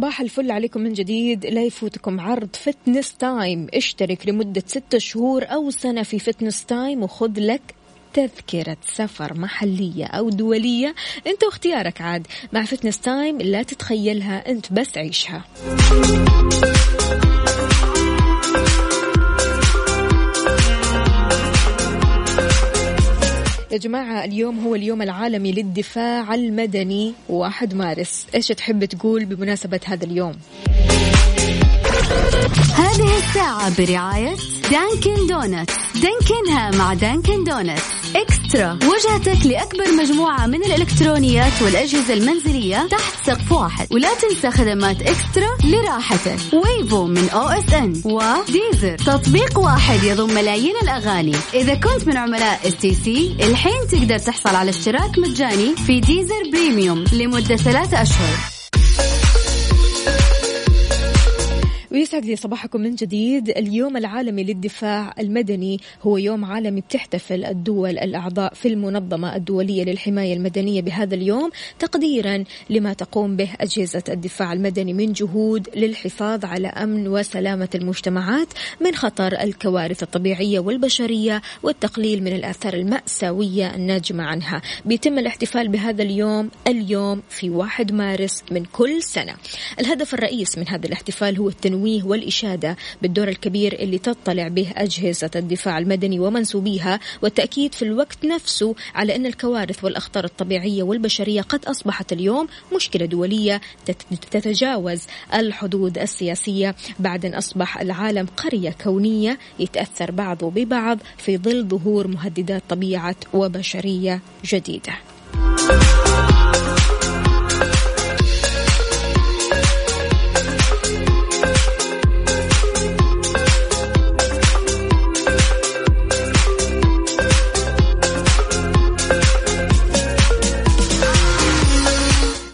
صباح الفل عليكم من جديد. لا يفوتكم عرض Fitness Time اشترك لمدة ستة شهور أو سنة في Fitness Time وخذ لك تذكرة سفر محلية أو دولية. أنت واختيارك عاد. مع Fitness Time لا تتخيلها أنت بس عيشها. يا جماعة اليوم هو اليوم العالمي للدفاع المدني 1 مارس. إيش تحب تقول بمناسبة هذا اليوم؟ هذه الساعة برعاية Dunkin' Donuts دانكنها مع Dunkin' Donuts eXtra. وجهتك لأكبر مجموعة من الإلكترونيات والأجهزة المنزلية تحت سقف واحد. ولا تنسى خدمات eXtra لراحتك. Wavo من OSN و Deezer تطبيق واحد يضم ملايين الأغاني. إذا كنت من عملاء STC الحين تقدر تحصل على اشتراك مجاني في Deezer Premium لمدة ثلاثة أشهر. ويسعد لي صباحكم من جديد. اليوم العالمي للدفاع المدني هو يوم عالمي بتحتفل الدول الأعضاء في المنظمة الدولية للحماية المدنية بهذا اليوم تقديرا لما تقوم به أجهزة الدفاع المدني من جهود للحفاظ على أمن وسلامة المجتمعات من خطر الكوارث الطبيعية والبشرية والتقليل من الآثار المأساوية الناجمة عنها. بيتم الاحتفال بهذا اليوم اليوم في 1 مارس من كل سنة. الهدف الرئيس من هذا الاحتفال هو التنويه التنويه والإشادة بالدور الكبير اللي تطلع به أجهزة الدفاع المدني ومنسوبيها والتأكيد في الوقت نفسه على أن الكوارث والأخطار الطبيعية والبشرية قد أصبحت اليوم مشكلة دولية تتجاوز الحدود السياسية بعد أن أصبح العالم قرية كونية يتأثر بعضه ببعض في ظل ظهور مهددات طبيعة وبشرية جديدة.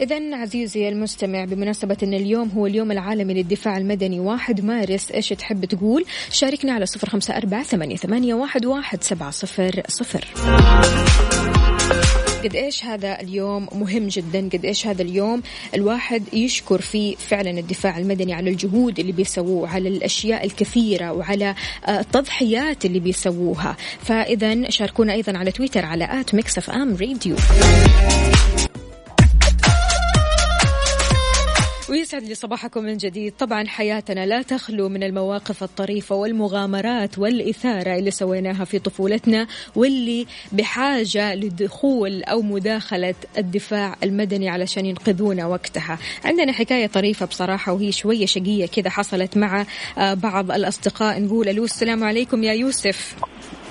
إذا عزيزي المستمع بمناسبة أن اليوم هو اليوم العالمي للدفاع المدني واحد مارس إيش تحب تقول؟ شاركنا على صفر خمسة أربعة ثمانية, واحد, واحد سبعة صفر صفر. قد إيش هذا اليوم مهم جدا؟ قد إيش هذا اليوم الواحد يشكر فيه فعلا الدفاع المدني على الجهود اللي بيسووه على الأشياء الكثيرة وعلى التضحيات اللي بيسووها. فاذا شاركونا أيضا على تويتر على at Mix FM Radio. يسعد لي صباحكم من جديد. طبعا حياتنا لا تخلو من المواقف الطريفة والمغامرات والإثارة اللي سويناها في طفولتنا واللي بحاجة لدخول أو مداخلة الدفاع المدني علشان ينقذونا وقتها. عندنا حكاية طريفة بصراحة وهي شوية شقية كذا حصلت مع آه، بعض الأصدقاء. نقول ألو السلام عليكم يا يوسف.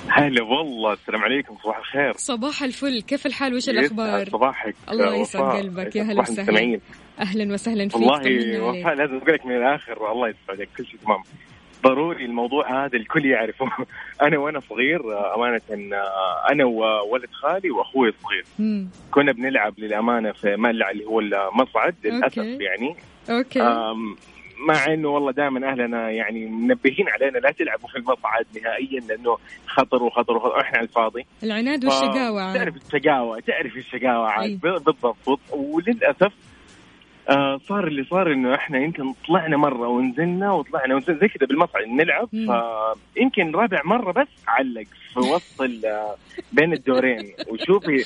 هلا والله السلام عليكم صباح الخير. صباح الفل. كيف الحال؟ وش الأخبار؟ صباحك الله يسعد قلبك. يا هلا وسهلا. أهلا وسهلا فيك. والله وفاء لازم أقول لك من الآخر الله يسعدك كل شيء تمام. ضروري الموضوع هذا الكل يعرفه. أنا وأنا صغير أمانة أنا وولد خالي وأخوي الصغير. كنا بنلعب للأمانة في ملعب اللي هو المصعد للأسف. يعني. أوكي. مع إنه والله دائما أهلنا يعني منبهين علينا لا تلعبوا في المصعد نهائيا لأنه خطر وخطر وخطر إحنا على الفاضي العناد عاد. تعرف الشقاوة تعرف الشقاوة عاد. بالضبط وللأسف آه صار اللي صار إنه إحنا يمكن طلعنا مرة ونزلنا وطلعنا ونزلنا زي كذا بالمصعد نلعب. فيمكن رابع مرة بس علق في وسط بين الدورين وشوفي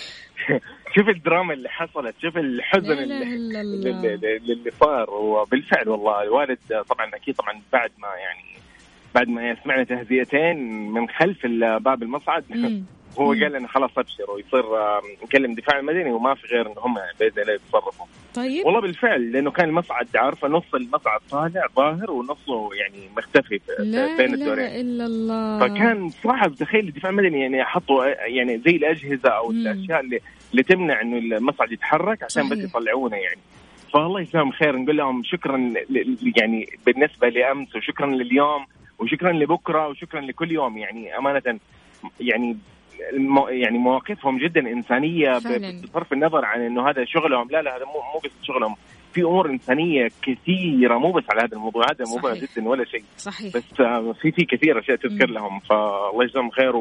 شوف الدراما اللي حصلت شوف الحزن لا اللي. اللي, اللي اللي صار وبالفعل والله الوالد طبعا أكيد طبعا بعد ما يعني بعد ما سمعنا تهزئتين من خلف باب المصعد. هو مم. قال لنا خلاص أبشروا يصير آه، نكلم الدفاع المدني وما في غير إن هم بإذن الله يتصرفوا طيب والله بالفعل لأنه كان المصعد عارفة نص المصعد طالع ظاهر ونصه يعني مختفي في- لا بين الدورين اله إلا الله فكان صراحة تخيل الدفاع المدني يعني حطوا يعني زي الأجهزة أو مم. الأشياء اللي اللي تمنع إنه المصعد يتحرك عشان بس. يطلعونا يعني فالله يجزاهم خير نقول لهم شكرا يعني بالنسبة لأمس وشكرا لليوم وشكرا لبكرة وشكرا لكل يوم يعني أمانة يعني المو يعني مواقفهم جدا إنسانية فعلاً. بصرف النظر عن إنه هذا شغلهم لا لا هذا مو مو بس شغلهم في أمور إنسانية كثيرة مو بس على هذا الموضوع هذا صحيح. جدا ولا شيء صحيح بس في في كثير أشياء تذكر. لهم فالله يجزاهم خير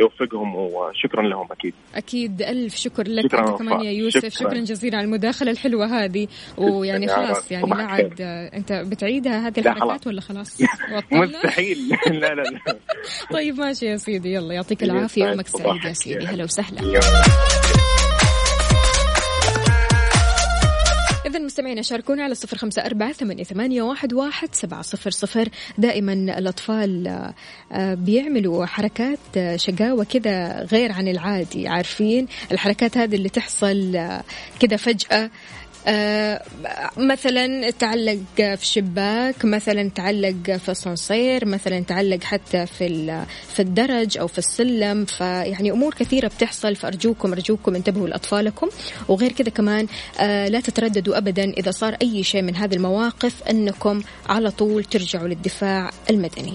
ويوفقهم وشكرا لهم أكيد. أكيد ألف شكر لك شكراً أنت. كمان يا يوسف. شكرا, شكراً. جزيلا على المداخلة الحلوة هذه. ويعني خلاص. يعني لا عاد أنت بتعيدها هذه الحركات. ولا خلاص؟ مستحيل. لا لا لا. طيب ماشي يا سيدي. يلا يعطيك العافية. يومك سعيد. يا سيدي. هلا وسهلا. مستمعينا شاركونا على صفر خمسة أربعة ثمانية, واحد, واحد سبعة صفر صفر. دائما الأطفال آه، بيعملوا حركات آه، شقاوة كذا غير عن العادي عارفين؟ الحركات هذه اللي تحصل آه، كذا فجأة مثلا تعلق في الشباك مثلا تعلق في الصنصير مثلا تعلق حتى في في الدرج أو في السلم. فيعني أمور كثيرة بتحصل فأرجوكم أرجوكم انتبهوا لأطفالكم. وغير كذا كمان آه، لا تترددوا ابدا إذا صار أي شيء من هذه المواقف إنكم على طول ترجعوا للدفاع المدني.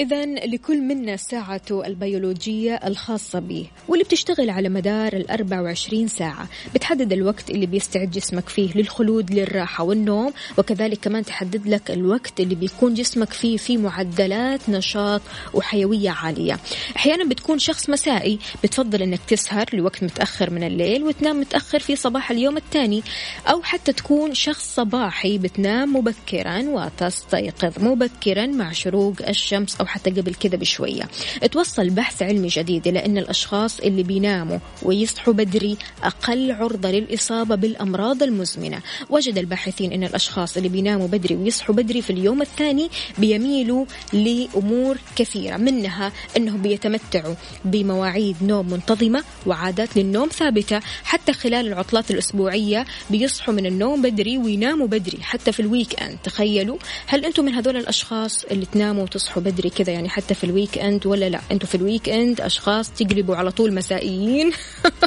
إذا لكل منا ساعته البيولوجية الخاصة به واللي بتشتغل على مدار ال 24 ساعة. بتحدد الوقت اللي بيستعد جسمك فيه للخلود للراحة والنوم وكذلك كمان تحدد لك الوقت اللي بيكون جسمك فيه في معدلات نشاط وحيوية عالية. أحيانا بتكون شخص مسائي بتفضل أنك تسهر لوقت متأخر من الليل وتنام متأخر في صباح اليوم الثاني. أو حتى تكون شخص صباحي بتنام مبكرا وتستيقظ مبكرا مع شروق الشمس أو حتى قبل كذا بشوية. توصل بحث علمي جديد إلى أن الأشخاص اللي بيناموا ويصحوا بدري أقل عرضة للإصابة بالأمراض المزمنة. وجد الباحثين أن الأشخاص اللي بيناموا بدري ويصحوا بدري في اليوم الثاني بيميلوا لأمور كثيرة منها أنهم بيتمتعوا بمواعيد نوم منتظمة وعادات للنوم ثابتة. حتى خلال العطلات الأسبوعية بيصحوا من النوم بدري ويناموا بدري حتى في ال weekend تخيلوا هل أنتم من هذول الأشخاص اللي تناموا وتصحوا بدري كذا يعني حتى في ال weekend ولا لا؟ أنتم في ال weekend أشخاص تقلبوا على طول مسائيين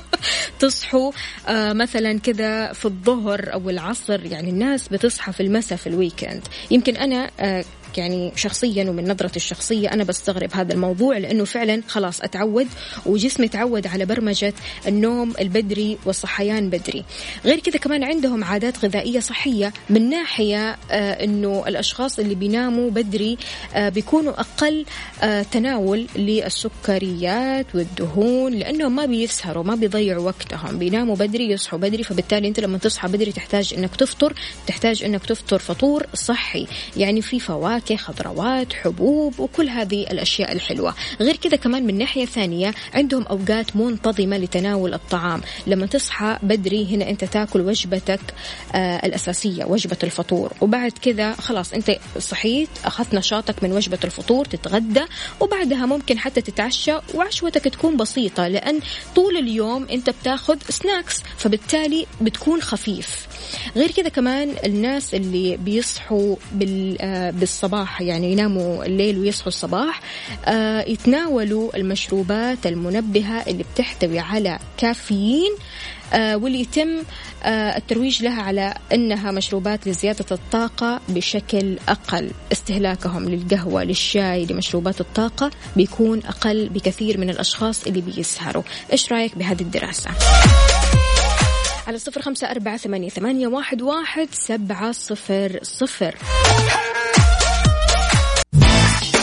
تصحوا آه مثلا كذا في الظهر أو العصر يعني الناس بتصحى في المساء في ال weekend يمكن أنا آه يعني شخصيا ومن نظرتي الشخصية أنا بستغرب هذا الموضوع لأنه فعلا خلاص أتعود وجسمي تعود على برمجة النوم البدري والصحيان بدري. غير كذا كمان عندهم عادات غذائية صحية من ناحية آه إنه الأشخاص اللي بيناموا بدري آه بيكونوا أقل آه تناول للسكريات والدهون لأنهم ما بيسهروا ما بيضيعوا وقتهم. بيناموا بدري يصحوا بدري فبالتالي أنت لما تصحى بدري تحتاج إنك تفطر تحتاج إنك تفطر فطور صحي. يعني في فواكه خضروات حبوب وكل هذه الأشياء الحلوة. غير كذا كمان من ناحية ثانية عندهم أوقات منتظمة لتناول الطعام. لما تصحى بدري هنا أنت تاكل وجبتك آه الأساسية وجبة الفطور. وبعد كذا خلاص أنت صحيت أخذت نشاطك من وجبة الفطور تتغدى. وبعدها ممكن حتى تتعشى وعشوتك تكون بسيطة لأن طول اليوم أنت بتاخذ سناكس فبالتالي بتكون خفيف. غير كذا كمان الناس اللي بيصحوا بالصباح يعني يناموا الليل ويصحوا الصباح. يتناولوا المشروبات المنبهة اللي بتحتوي على كافيين. واللي يتم الترويج لها على إنها مشروبات لزيادة الطاقة بشكل أقل، استهلاكهم للقهوة، للشاي، لمشروبات الطاقة بيكون أقل بكثير من الأشخاص اللي بيسهروا، إيش رأيك بهذه الدراسة؟ على صفر خمسة أربعة ثمانية, ثمانية واحد, واحد سبعة صفر صفر.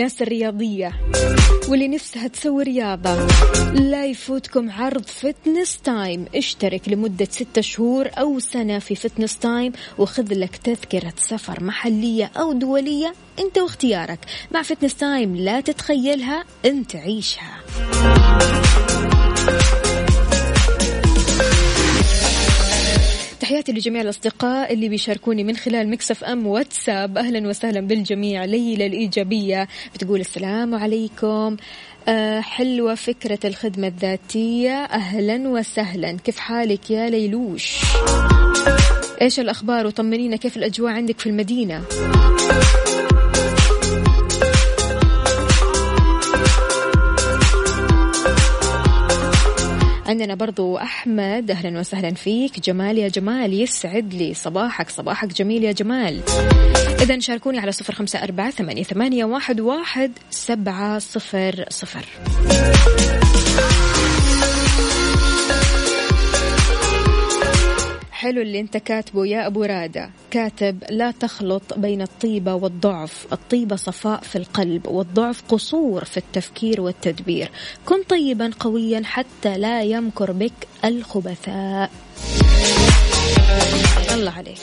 الناس الرياضية واللي نفسها تسوي رياضة. لا يفوتكم عرض Fitness Time اشترك لمدة ستة شهور أو سنة في Fitness Time وخذ لك تذكرة سفر محلية أو دولية أنت واختيارك. مع Fitness Time لا تتخيلها أنت عيشها. تحياتي لجميع الأصدقاء اللي بيشاركوني من خلال Mix FM واتساب. أهلا وسهلا بالجميع. ليلى الإيجابية بتقول السلام عليكم. أه حلوة فكرة الخدمة الذاتية. أهلا وسهلا. كيف حالك يا ليلوش؟ إيش الأخبار؟ وطمنينا كيف الأجواء عندك في المدينة؟ عندنا برضو أحمد أهلا وسهلا فيك. جمال يا جمال يسعد لي صباحك. صباحك جميل يا جمال. إذا شاركوني على صفر خمسة أربعة ثمانية, واحد سبعة صفر صفر. حلو اللي انت كاتبه يا أبو رادة. كاتب لا تخلط بين الطيبة والضعف. الطيبة صفاء في القلب والضعف قصور في التفكير والتدبير. كن طيبا قويا حتى لا يمكر بك الخبثاء. الله عليك.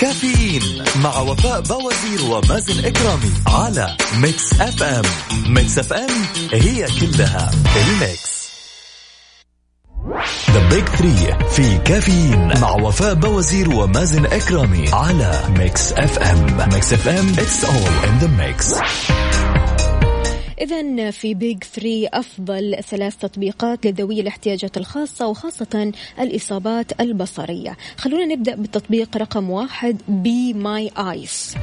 كافيين مع وفاء بوازير ومازن إكرامي على Mix FM Mix FM هي كلها ال mix. the big three في كافيين مع وفاء بوازير ومازن إكرامي على Mix FM Mix FM it's all in the mix إذا في big 3 أفضل ثلاث تطبيقات لذوي الاحتياجات الخاصة وخاصة الإصابات البصرية. خلونا نبدأ بالتطبيق رقم واحد Be My Eyes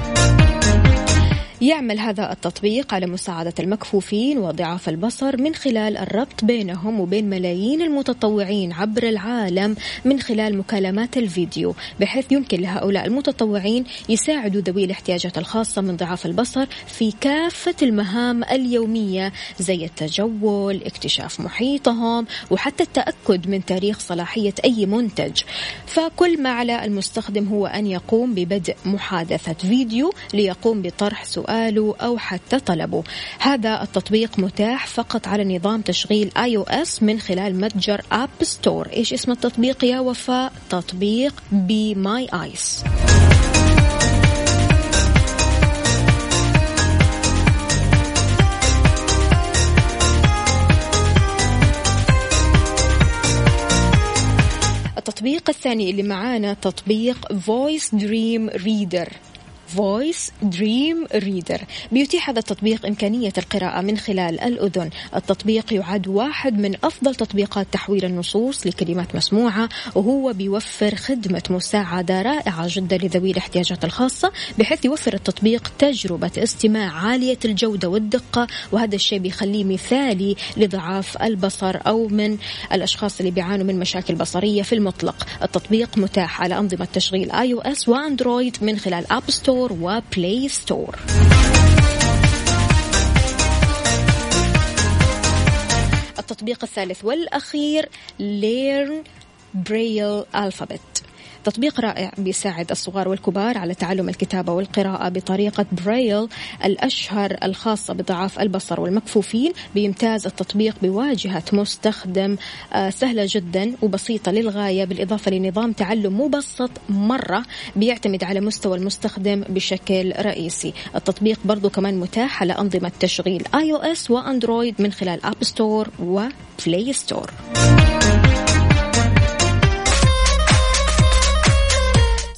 يعمل هذا التطبيق على مساعدة المكفوفين وضعاف البصر من خلال الربط بينهم وبين ملايين المتطوعين عبر العالم من خلال مكالمات الفيديو بحيث يمكن لهؤلاء المتطوعين يساعدوا ذوي الاحتياجات الخاصة من ضعاف البصر في كافة المهام اليومية زي التجول اكتشاف محيطهم وحتى التأكد من تاريخ صلاحية أي منتج. فكل ما على المستخدم هو أن يقوم ببدء محادثة فيديو ليقوم بطرح سؤال سؤاله أو حتى طلبه هذا التطبيق متاح فقط على نظام تشغيل iOS من خلال متجر App Store إيش اسم التطبيق يا وفاء؟ تطبيق Be My Eyes التطبيق الثاني اللي معانا تطبيق Voice Dream Reader. Voice Dream Reader. بيتيح هذا التطبيق إمكانية القراءة من خلال الأذن. التطبيق يعد واحد من أفضل تطبيقات تحويل النصوص لكلمات مسموعة وهو بيوفر خدمة مساعدة رائعة جدا لذوي الاحتياجات الخاصة بحيث يوفر التطبيق تجربة استماع عالية الجودة والدقة وهذا الشيء بيخليه مثالي لضعاف البصر أو من الأشخاص اللي بيعانوا من مشاكل بصرية في المطلق. التطبيق متاح على أنظمة تشغيل iOS وأندرويد من خلال App Store و Play Store التطبيق الثالث والأخير Learn Braille Alphabet تطبيق رائع بيساعد الصغار والكبار على تعلم الكتابة والقراءة بطريقة برايل الأشهر الخاصة بضعاف البصر والمكفوفين. بيمتاز التطبيق بواجهة مستخدم آه، سهلة جدا وبسيطة للغاية بالإضافة لنظام تعلم مبسط مرة بيعتمد على مستوى المستخدم بشكل رئيسي. التطبيق برضو كمان متاح على أنظمة تشغيل iOS وأندرويد من خلال App Store و Play Store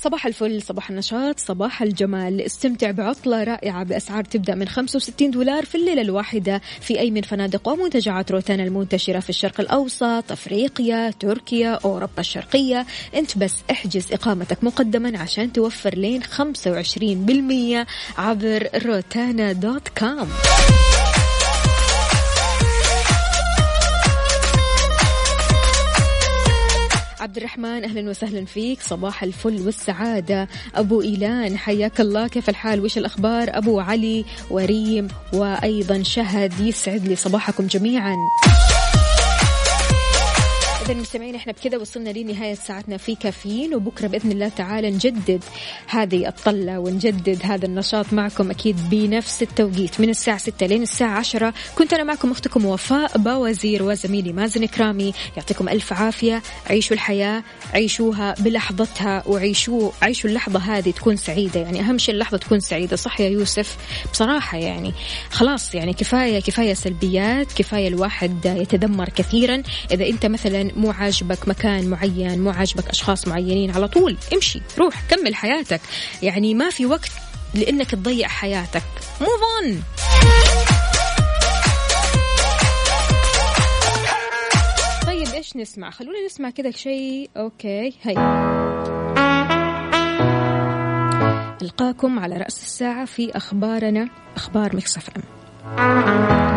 صباح الفل صباح النشاط صباح الجمال. استمتع بعطلة رائعة بأسعار تبدأ من 65 دولار في الليلة الواحدة. في أي من فنادق ومنتجعات روتانا المنتشرة في الشرق الأوسط أفريقيا تركيا أوروبا الشرقية. أنت بس احجز إقامتك مقدما عشان توفر لين 25% عبر روتانا dot com عبد الرحمن أهلا وسهلا فيك. صباح الفل والسعادة. أبو إيلان حياك الله. كيف الحال؟ وش الأخبار؟ أبو علي وريم وأيضا شهد يسعد لي صباحكم جميعا. إذا مستمعين إحنا بكذا وصلنا لنهاية ساعتنا في كافيين وبكرة بإذن الله تعالى نجدد هذه الطلة ونجدد هذا النشاط معكم أكيد بنفس التوقيت من الساعة 6 لين الساعة 10 كنت أنا معكم أختكم وفاء باوزير وزميلي مازن كرامي يعطيكم ألف عافية. عيشوا الحياة عيشوها بلحظتها وعيشوا عيشوا اللحظة هذه تكون سعيدة. يعني أهم شيء اللحظة تكون سعيدة صح يا يوسف؟ بصراحة يعني خلاص يعني كفاية كفاية سلبيات كفاية الواحد يتذمر كثيرا. إذا أنت مثلا مو عاجبك مكان معين مو عاجبك أشخاص معينين على طول امشي روح كمل حياتك. يعني ما في وقت لأنك تضيع حياتك. مو ظن طيب إيش نسمع؟ خلونا نسمع كذا شيء. okay هي ألقاكم على رأس الساعة في أخبارنا أخبار مكسف أم.